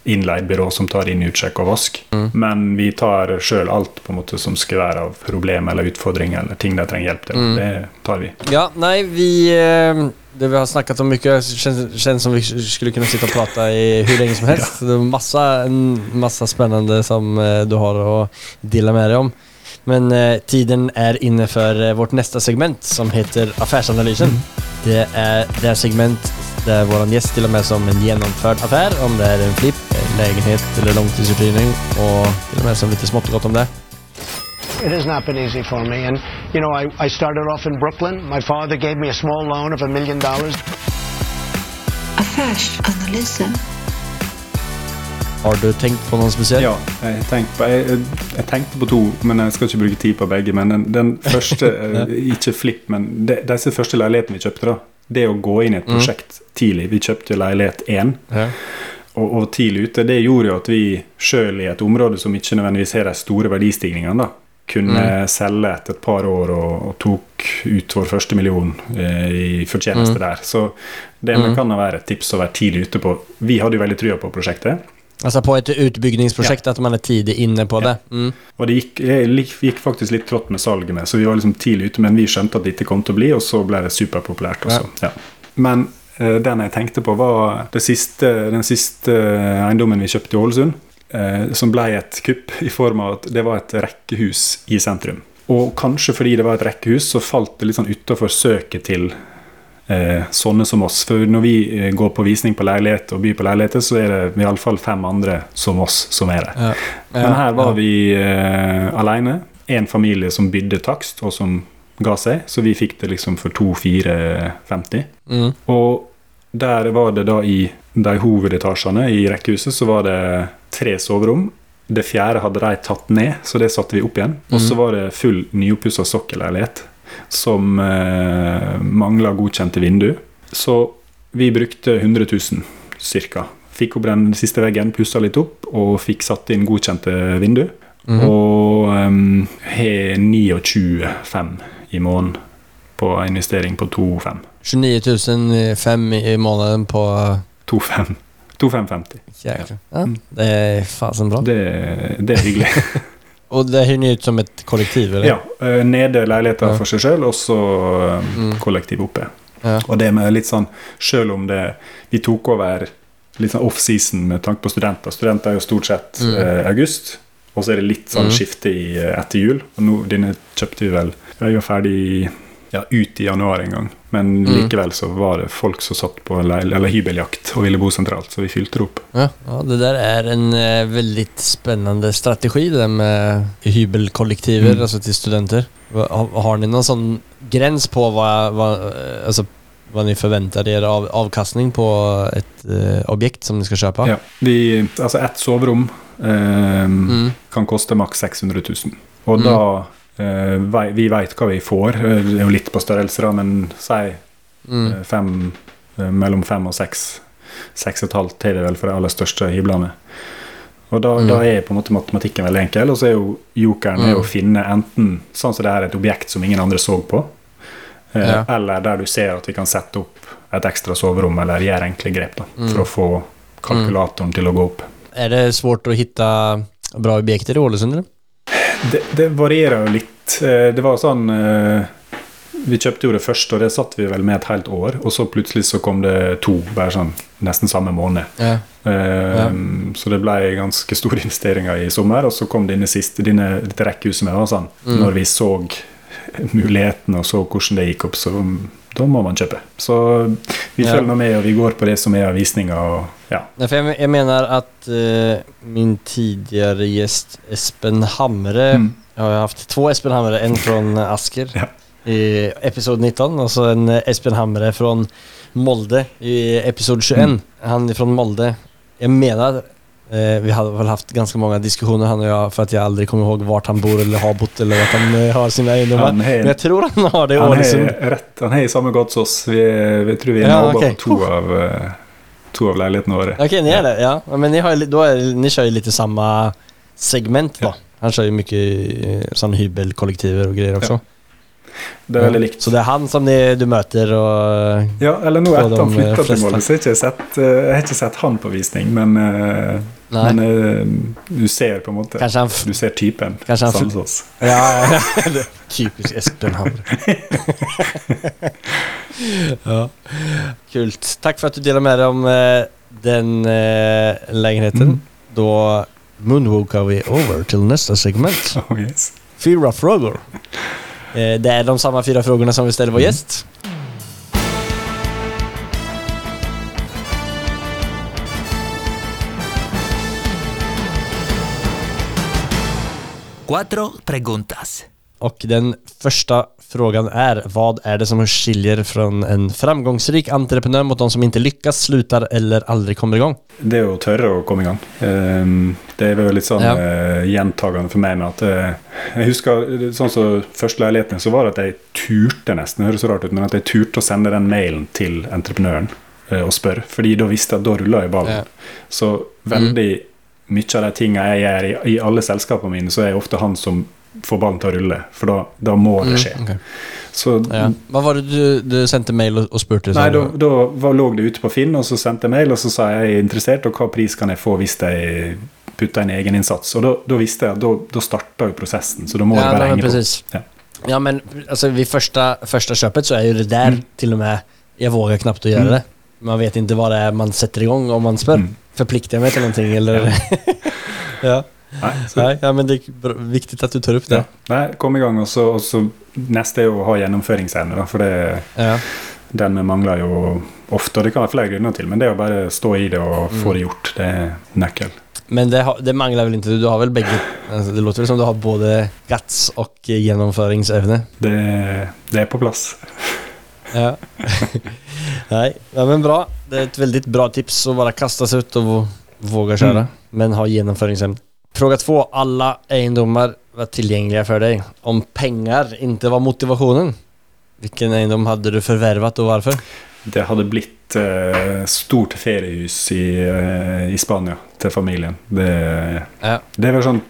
[SPEAKER 1] innleid byrå som tar inn utsjekk og vask.
[SPEAKER 2] Mm.
[SPEAKER 1] Men vi tar sjøl alt på en måte som skal være av problem eller utfordringer eller ting de trenger hjelp til.
[SPEAKER 2] Mm.
[SPEAKER 1] Det tar vi.
[SPEAKER 2] Ja, nei, vi... eh, Det vi har snakket om mye, känns, känns som vi skulle kunne sitte og prate i hvor lenge som helst. Det er massa, masse spennende som eh, du har å dele med deg om. Men eh, tiden er inne for eh, vårt neste segment som heter Affärsanalysen. Det er det er segment der vår gjest til og med som en gjennomført affær, om det er en flipp, en legenhet eller langtidsuthyrning, og til og med som litt smått og godt om det.
[SPEAKER 3] It has not been easy for me. And, you know, I, I started off in Brooklyn. My father gave me a small loan of a million dollars.
[SPEAKER 4] Affärsanalysen.
[SPEAKER 2] Har du tenkt på noe spesielt?
[SPEAKER 1] Ja, jeg tenkte, på, jeg, jeg tenkte på to, men jeg skal ikke bruke tid på begge. Men den, den første, eh, ikke flipp, men de, disse første leilighetene vi kjøpte, da. Det å gå inn i et prosjekt tidlig. Vi kjøpte leilighet én,
[SPEAKER 2] Ja.
[SPEAKER 1] og, og tidlig ute. Det gjorde jo at vi sjøl i et område som ikke nødvendigvis har de store verdistigningene, da, kunne selge etter et par år og, og tok ut vår første million eh, i fortjeneste der. Så det
[SPEAKER 2] Mm.
[SPEAKER 1] kan være et tips å være tidlig ute på. Vi hadde jo veldig trua på prosjektet.
[SPEAKER 2] Alltså på et utbyggingsprosjekt, ja. at man er tidlig inne på
[SPEAKER 1] Ja.
[SPEAKER 2] det. Mm.
[SPEAKER 1] Og det gikk, gikk faktisk litt trått med salget med, så vi var liksom tidlig ute, men vi skjønte at dette kom til å bli, og så ble det superpopulært også. Ja. Men uh, den jeg tenkte på, var det siste, den siste eh, eiendommen vi kjøpte i Ålesund, Uh, som ble et kupp i form av at det var et rekkehus i sentrum. Og kanskje fordi det var et rekkehus, så falt det litt sånn utafor søket til eh, sånne som oss. For når vi eh, går på visning på leilighet og byr på leiligheter, så er det iallfall fem andre som oss som er det.
[SPEAKER 2] Ja.
[SPEAKER 1] Men her var
[SPEAKER 2] ja.
[SPEAKER 1] vi eh, alene. En familie som bydde takst, og som ga seg. Så vi fikk det liksom for 2450.
[SPEAKER 2] Mm.
[SPEAKER 1] Og der var det da i de hovedetasjene i rekkehuset, så var det tre soverom. Det fjerde hadde de tatt ned, så det satte vi opp igjen. Og så var det full nyoppussa sokkelleilighet som eh, mangla godkjente vindu. Så vi brukte 100 000 ca. Fikk opp den siste veggen, pussa litt opp og fikk satt inn godkjente vindu. Og um, har 29,5 i måneden på investering på 2,5.
[SPEAKER 2] 29.500 i måneden på
[SPEAKER 1] 2,5. 2,550.
[SPEAKER 2] Ja. Ja, det er fasen bra.
[SPEAKER 1] Det, det er hyggelig.
[SPEAKER 2] Och det hører ni ut som et kollektiv eller?
[SPEAKER 1] ja. eh, Nede leiligheter
[SPEAKER 2] Ja.
[SPEAKER 1] for seg sjøl, og så eh,
[SPEAKER 2] Mm.
[SPEAKER 1] kollektiv oppe.
[SPEAKER 2] Ja.
[SPEAKER 1] Og det med litt sånn, selv om det Vi tok over litt sånn off-season med tanke på studenter. Studenter er jo stort sett
[SPEAKER 2] Mm.
[SPEAKER 1] eh, august, og så er det litt sånn
[SPEAKER 2] Mm.
[SPEAKER 1] skifte i, eh, etter jul. Og nå, denne kjøpte vi vel Vi er jo ferdig ja, ut i januar en gang. Men
[SPEAKER 2] Mm.
[SPEAKER 1] likevel så var det folk som satt på hybeljakt og ville bo sentralt, så vi fylte det opp.
[SPEAKER 2] Ja, ja, det der er en eh, veldig spennende strategi det med hybelkollektiver,
[SPEAKER 1] Mm.
[SPEAKER 2] altså til studenter. Har, har ni noen sånn grens på hva, hva, altså, hva ni forventer dere av avkastning på et eh, objekt som ni skal kjøpe?
[SPEAKER 1] Ja, vi, altså ett soverom eh,
[SPEAKER 2] Mm.
[SPEAKER 1] kan koste maks 600 000. Og
[SPEAKER 2] Mm.
[SPEAKER 1] da eh, Vi veit hva vi får. Eh, Det er jo litt på størrelse, da, men si
[SPEAKER 2] Mm.
[SPEAKER 1] eh, fem, eh, mellom fem og seks. Seks og et halvt er det vel for de aller største hyblene. Og da,
[SPEAKER 2] Mm.
[SPEAKER 1] da er på en måte matematikken veldig enkel. Og så er jo jokeren er
[SPEAKER 2] Mm.
[SPEAKER 1] å finne enten sånn som det er et objekt som ingen andre så på, eh,
[SPEAKER 2] Ja.
[SPEAKER 1] eller der du ser at vi kan sette opp et ekstra soverom, eller gjøre enkle grep da,
[SPEAKER 2] Mm.
[SPEAKER 1] for å få kalkulatoren til å gå opp.
[SPEAKER 2] Er det svårt å finne bra objekter i Ålesund? eller?
[SPEAKER 1] Det, det varierer jo litt. Eh, Det var sånn eh, Vi kjøpte jo det første, og det satt vi vel med et helt år. Og så plutselig så kom det to, bare sånn nesten samme måned.
[SPEAKER 2] Ja.
[SPEAKER 1] Eh,
[SPEAKER 2] Ja.
[SPEAKER 1] Så det ble ganske store investeringer i sommer. Og så kom denne siste, denne, dette rekkehuset med. Sånn.
[SPEAKER 2] Mm.
[SPEAKER 1] Når vi så muligheten og så hvordan det gikk opp, så da må man kjøpe. Så vi følger ja. med, og vi går på det som er av visninger. Ja.
[SPEAKER 2] Jag, jag menar att eh, min tidligere gjest Espen Hamre,
[SPEAKER 1] Mm.
[SPEAKER 2] Jeg har haft to Espen Hamre, en fra Asker
[SPEAKER 1] Ja.
[SPEAKER 2] i episode 19 og så en Espen Hamre från Molde i episode 21.
[SPEAKER 1] Mm.
[SPEAKER 2] Han fra Molde. Jeg menar, eh, vi hadde vel haft ganske mange diskusjoner han och jag för att jag aldrig kommer ihåg vart han bor eller har bott eller at han eh, har sina egendomar.
[SPEAKER 1] Han
[SPEAKER 2] Men
[SPEAKER 1] jeg
[SPEAKER 2] jag tror han har det i
[SPEAKER 1] Han
[SPEAKER 2] Ålesund.
[SPEAKER 1] er rett, han er i samme gate som oss. Vi, vi tror vi er
[SPEAKER 2] Ja,
[SPEAKER 1] naboer
[SPEAKER 2] ok.
[SPEAKER 1] på to av, eh, to av leilighetene våre.
[SPEAKER 2] Okej, ni är det? Ja. Men ni, har, ju li- då är, ni kör ju lite samma segment då. Han kör ju mycket eh, sån hybelkollektiver och grejer också.
[SPEAKER 1] Det er veldig likt.
[SPEAKER 2] Så det er han som de, du møter og
[SPEAKER 1] Ja, eller nå etter han
[SPEAKER 2] de,
[SPEAKER 1] flytta til. Molde, så jeg sett, eh, jeg har ikke sett han på visning. Men, eh, men eh, du ser på en måte
[SPEAKER 2] han... f-
[SPEAKER 1] Du ser typen.
[SPEAKER 2] Kanskje han. Ja, ja, ja. Typiskt Espen Hamre. ja. Kult. Takk for at du deler med deg om den lägenheten.
[SPEAKER 1] Mm.
[SPEAKER 2] Da moonwalker vi over til neste segment.
[SPEAKER 1] Oh, yes.
[SPEAKER 2] Fyra of Eh, Det är de samma fyra frågorna som vi ställer vår gäst.
[SPEAKER 5] Cuatro preguntas.
[SPEAKER 2] Och den första frågan är, vad är det som skiljer från en framgångsrik entreprenör mot de som inte lyckas, slutar eller aldrig kommer igång?
[SPEAKER 1] Det å tørre å komme i gang. Ehm, Det er vel litt sånn
[SPEAKER 2] Ja.
[SPEAKER 1] eh, gjentagende for meg med at eh, Jeg husker sånn som første leiligheten, så var det at jeg turte nesten, det høres så rart ut, men at jeg turte å sende den mailen til entreprenøren eh, og spørre. Fordi da visste jeg at da rulla jeg ballen.
[SPEAKER 2] Ja.
[SPEAKER 1] Så veldig mye av de tingene jeg gjør i, i alle selskapene mine, så er jeg ofte han som får ballen til å rulle. For da, da må det skje.
[SPEAKER 2] Mm, okay.
[SPEAKER 1] Så
[SPEAKER 2] ja. Hva var det du, du sendte mail og, og spurte?
[SPEAKER 1] Nei, da, da var, lå det ute på Finn, og så sendte jeg mail, og så sa jeg jeg er interessert, og hva pris kan jeg få hvis jeg putter en egeninnsats? Og da, da visste jeg at da, da starta jo prosessen, så da må
[SPEAKER 2] ja,
[SPEAKER 1] det bare henge på. Ja.
[SPEAKER 2] Ja. men altså, ved første, første kjøpet så er jo det der,
[SPEAKER 1] Mm.
[SPEAKER 2] til og med, Jeg våger knappt å gjøre
[SPEAKER 1] Mm.
[SPEAKER 2] det. Man vet ikke hva det er man setter i gang, om man spør.
[SPEAKER 1] Mm.
[SPEAKER 2] jeg meg til noen ting eller? ja.
[SPEAKER 1] Nei,
[SPEAKER 2] Nej, ja, men det er viktig at du tar opp det.
[SPEAKER 1] ja. Nei, kom i gang, og så, neste er jo å ha gjennomføringsevne, da, for det
[SPEAKER 2] Ja.
[SPEAKER 1] Den vi mangler jo ofte, og det kan være flere grunner til, men det å bare stå i det og få det gjort, det er nøkkel.
[SPEAKER 2] Men det, det mangler vel ikke du har vel begge Alltså, det låter vel som du har både Gats og gjennomføringsevne
[SPEAKER 1] Det, det er på plass.
[SPEAKER 2] Ja. Nei, ja, men bra. Det er et veldig bra tips å bare kaste seg ut og våge å kjøre,
[SPEAKER 1] Mm.
[SPEAKER 2] Men ha genomföringsämne. Fråga två. Alla egendomar var tillgängliga för dig. Om pengar inte var motivationen, vilken eiendom hadde du förvärvat og hvorfor?
[SPEAKER 1] Det hadde blitt eh, stort feriehus i, eh, i Spania til familien. Det,
[SPEAKER 2] Ja.
[SPEAKER 1] det var sånn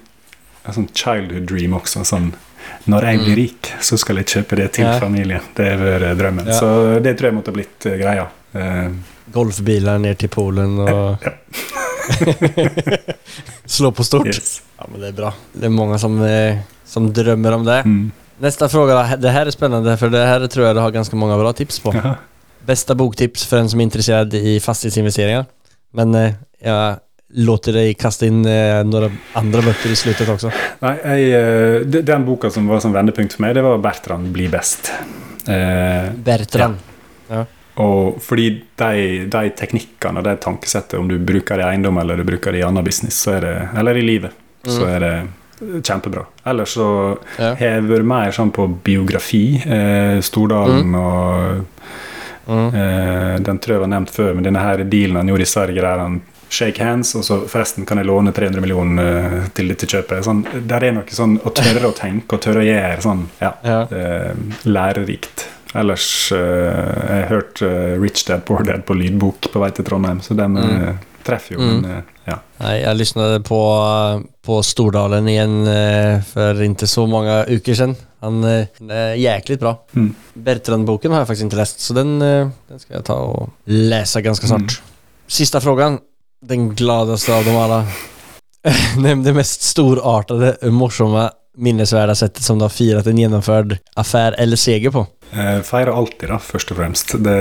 [SPEAKER 1] en sånn childhood dream også. Sånn, når jeg blir rik, så skal jeg kjøpe det til
[SPEAKER 2] Mm. Ja.
[SPEAKER 1] familien. Det har vært drømmen.
[SPEAKER 2] Ja.
[SPEAKER 1] Så det tror jeg måtte blitt eh, greia. Eh,
[SPEAKER 2] Golfbiler ned til Polen og
[SPEAKER 1] Ja.
[SPEAKER 2] slå på stort.
[SPEAKER 1] yes.
[SPEAKER 2] Ja, men det är bra. Det är många som, eh, som drömmer om det.
[SPEAKER 1] mm.
[SPEAKER 2] Nästa fråga då. Det här är spännande för det här tror jag du har ganska många bra tips på.
[SPEAKER 1] Jaha.
[SPEAKER 2] Bästa boktips för en som är intresserad i fastighetsinvesteringar. Men eh, jag låter deg kaste inn eh, noen andre bøker i sluttet også
[SPEAKER 1] Nei, jeg, eh, den boka som var som vendepunkt for meg, det var 'Bertrand blir best'. Eh,
[SPEAKER 2] Bertrand.
[SPEAKER 1] Og fordi de, de teknikkene og det tankesettet, om du bruker det i eiendom eller du bruker det i annen business, så det, eller i livet, så er det kjempebra. Ellers så
[SPEAKER 2] Ja.
[SPEAKER 1] har jeg vært mer sånn på biografi. Eh, Stordalen og
[SPEAKER 2] Mm.
[SPEAKER 1] eh, Den tror jeg var nevnt før, men denne her dealen han gjorde i Sverige, der han shake hands, og så forresten kan jeg låne 300 millioner eh, til dette kjøpet. Sånn, der er noe sånn å tørre å tenke og tørre å gjøre sånn, ja,
[SPEAKER 2] Ja.
[SPEAKER 1] eh, lærerikt. Ellers eh, jeg hørte hørt eh, Rich Dad Poor Dad på lydbok på vei til Trondheim, så den
[SPEAKER 2] Mm.
[SPEAKER 1] eh, treffer jo.
[SPEAKER 2] Mm.
[SPEAKER 1] Men, ja.
[SPEAKER 2] Nei, jeg lyssnade på, på Stordalen igjen for ikke inte så mange uker siden. Han er jæklig bra.
[SPEAKER 1] Mm.
[SPEAKER 2] Bertrand-boken har jeg faktisk ikke lest, så den, den skal jeg ta og lese ganske snart.
[SPEAKER 1] Mm.
[SPEAKER 2] Sista frågan. Den gladeste av dem alle. Nevn det mest storartede, morsomme, minnesvärda settet som du har feiret en gjennomført affær eller seger på.
[SPEAKER 1] Eh, Feirer alltid, da, først og fremst. Det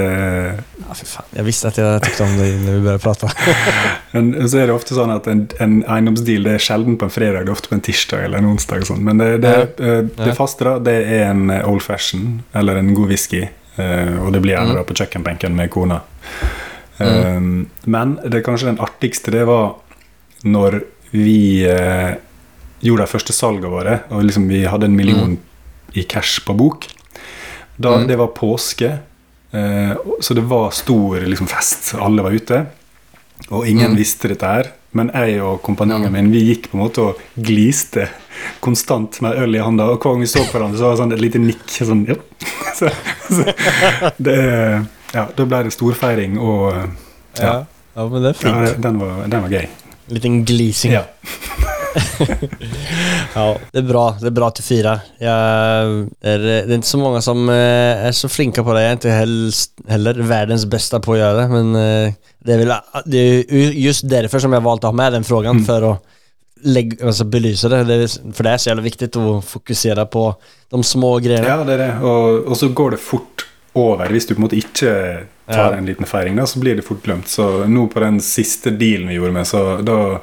[SPEAKER 2] Ja, fy faen. Jeg visste att jag tyckte om det når vi bare prata.
[SPEAKER 1] Men så er det ofte sånn at en, en eiendomsdeal det er sjelden på en fredag, det er ofte på en tirsdag eller en onsdag. sånn. Men det, det, eh, det faste da, det er en eh, old fashion eller en god whisky. og det blir gjerne
[SPEAKER 2] Mm.
[SPEAKER 1] da på kjøkkenbenken med kona. Mm. men det kanskje den artigste, det var når vi gjorde de første salgene våre, og liksom vi hadde en million i cash på bok. Da,
[SPEAKER 2] Mm.
[SPEAKER 1] Det var påske, eh, så det var stor liksom, fest. Alle var ute. Og ingen
[SPEAKER 2] Mm.
[SPEAKER 1] visste dette her. Men jeg og kompanjongen min vi gikk på en måte og gliste konstant med øl i handa. Og hver gang vi så på hverandre, så var det sånn et lite nikk. Sånn, ja. så, så, det, ja, da ble det storfeiring, og ja,
[SPEAKER 2] ja, men det er fint.
[SPEAKER 1] ja, den, var, den var gøy.
[SPEAKER 2] En liten glising.
[SPEAKER 1] Ja.
[SPEAKER 2] Ja, det är bra. Det är bra att fira. Jag är, det är inte så många som er är så flinka på det. Jag är inte helst, heller världens bästa på att göra det, men eh, det är väl det är just därför som jag valt att ha med den frågan,
[SPEAKER 1] Mm.
[SPEAKER 2] för att lägg, altså belyse det. det. För det er så jævlig viktig å fokusere på de små greiene.
[SPEAKER 1] Ja, det er det. Og, og så går det fort over. Hvis du på en måte ikke tar
[SPEAKER 2] Ja.
[SPEAKER 1] en liten feiring, da, så blir det fort glemt. Så nå på den siste dealen vi gjorde med, så da,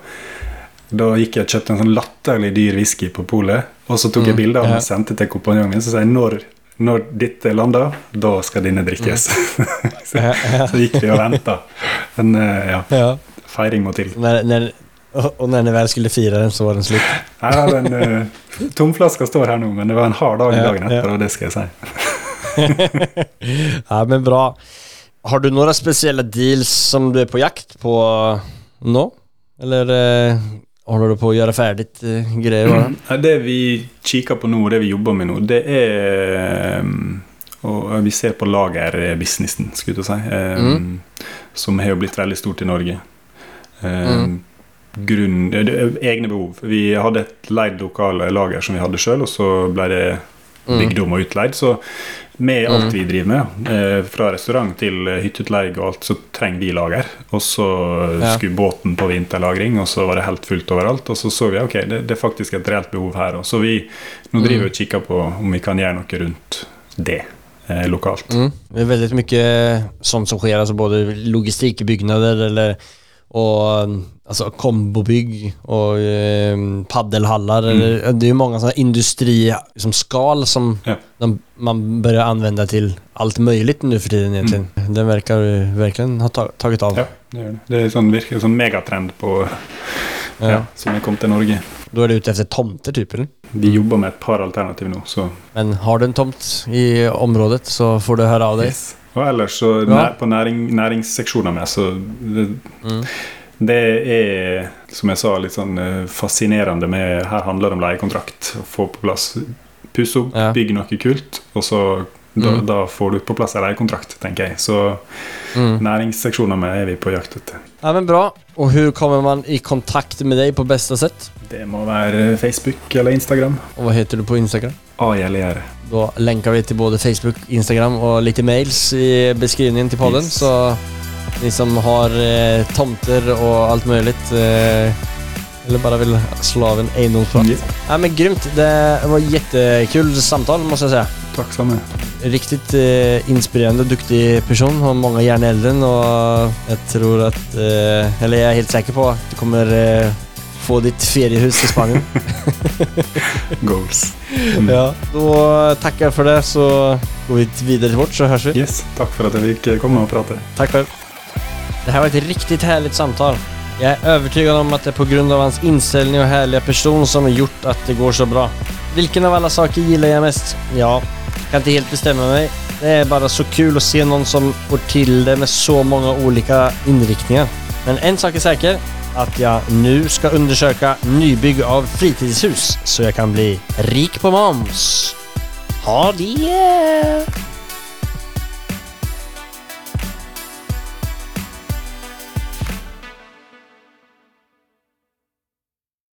[SPEAKER 1] da gikk jeg og kjøpte en sånn latterlig dyr whisky på polet. Og så tok jeg
[SPEAKER 2] bilder
[SPEAKER 1] bilde av den
[SPEAKER 2] ja.
[SPEAKER 1] og sendte til kompanjongen min. Så sa jeg når, når dette lander, da skal denne drikkes. så,
[SPEAKER 2] Ja, ja.
[SPEAKER 1] så gikk vi og venta. Men eh, ja,
[SPEAKER 2] Ja.
[SPEAKER 1] feiring må til.
[SPEAKER 2] Når, når, og når när vel skulle fire den så var den slutt?
[SPEAKER 1] Her er den uh, Tomflaska står her nå, men det var en hard dag
[SPEAKER 2] i
[SPEAKER 1] dagen etter,
[SPEAKER 2] ja.
[SPEAKER 1] og det skal jeg si.
[SPEAKER 2] ja, men bra. Har du noen spesielle deals som du er på jakt på nå? Eller håller du på å gjøre färdigt greier? grejer bara?
[SPEAKER 1] Ja, Det vi kikker på nå, det vi jobber med nå, det er um, Og vi ser på lagerbusinessen, skulle jeg si, um,
[SPEAKER 2] Mm.
[SPEAKER 1] som har jo blitt veldig stort i Norge. Um,
[SPEAKER 2] Mm.
[SPEAKER 1] grunn, det egne behov. Vi hadde et leid lokale lager som vi hadde sjøl, og så ble det bygd om og utleid. Så med alt
[SPEAKER 2] Mm.
[SPEAKER 1] vi driver med, eh, fra restaurant til eh, hytteutleie og alt, så trenger vi lager. Og så
[SPEAKER 2] Ja.
[SPEAKER 1] skulle båten på vinterlagring, og så var det helt fullt overalt. Og så så vi ok, det, det er faktisk et reelt behov her. Og så vi nå driver vi og kikker på om vi kan gjøre noe rundt det eh, lokalt.
[SPEAKER 2] Mm. Det er veldig mye sånt som skjer, altså både logistikbyggnader eller och um, alltså kombobygg och eh, paddelhallar.
[SPEAKER 1] Mm.
[SPEAKER 2] Det är ju många sådana industri som skal som
[SPEAKER 1] Ja.
[SPEAKER 2] de man börjar använda till allt möjligt nu för tiden egentligen. Den verkar virkelig verkligen ha ta tagit av.
[SPEAKER 1] Ja, det gjør det. Det er sånn, virkelig sånn megatrend på,
[SPEAKER 2] Ja.
[SPEAKER 1] ja, som jeg kom til Norge.
[SPEAKER 2] Då är du ute efter tomter typ eller?
[SPEAKER 1] Vi jobber med et par alternativ nå, så
[SPEAKER 2] Men har du en tomt i området så får du höra av dig.
[SPEAKER 1] yes. Og ellers så ja. på næring, næringsseksjoner med, så det,
[SPEAKER 2] Mm.
[SPEAKER 1] det er, som jeg sa, litt sånn eh, fascinerende med Her handler det om leiekontrakt. Få på plass Pusse opp,
[SPEAKER 2] Ja.
[SPEAKER 1] bygge noe kult, og så da,
[SPEAKER 2] Mm.
[SPEAKER 1] da får du på plass en leiekontrakt, tenker jeg. Så
[SPEAKER 2] Mm.
[SPEAKER 1] næringsseksjoner med er vi på jakt etter.
[SPEAKER 2] Ja men bra. Og hvordan kommer man i kontakt med deg på beste sett?
[SPEAKER 1] Det må være Facebook eller Instagram.
[SPEAKER 2] Og hva heter du på Instagram?
[SPEAKER 1] AJLR.
[SPEAKER 2] Då lenker vi til både Facebook, Instagram og litt mails i beskrivningen til podden.
[SPEAKER 1] Yes.
[SPEAKER 2] Så de som har eh, tomter og alt mulig eh, eller bare vil slå av en eiendomsprat.
[SPEAKER 1] Yeah.
[SPEAKER 2] Ja, men grymt. Det var jättekul samtal måste jag säga.
[SPEAKER 1] Takk samme.
[SPEAKER 2] Riktigt eh, inspirerende, duktig person. Har mange jern i elden Og jeg tror at eh, eller jeg er helt sikker på at du kommer eh, få ditt feriehus i Spanien.
[SPEAKER 1] Goals.
[SPEAKER 2] ja. da takker jeg for det så går vi videre til vårt så høres vi.
[SPEAKER 1] Yes, takk for at jeg fikk komme og prate.
[SPEAKER 2] Takk for Det här var ett riktigt härligt samtal. Jag är övertygad om att det är på grund av hans inställning och härliga person som har gjort att det går så bra. Vilken av alla saker gillar jag mest? Ja, kan inte helt bestämma mig. Det är bara så kul att se någon som får till det med så många olika inriktningar. Men en sak är säker, att jeg nå skal undersøke nybygg av fritidshus så jeg kan bli rik på moms. Ha det!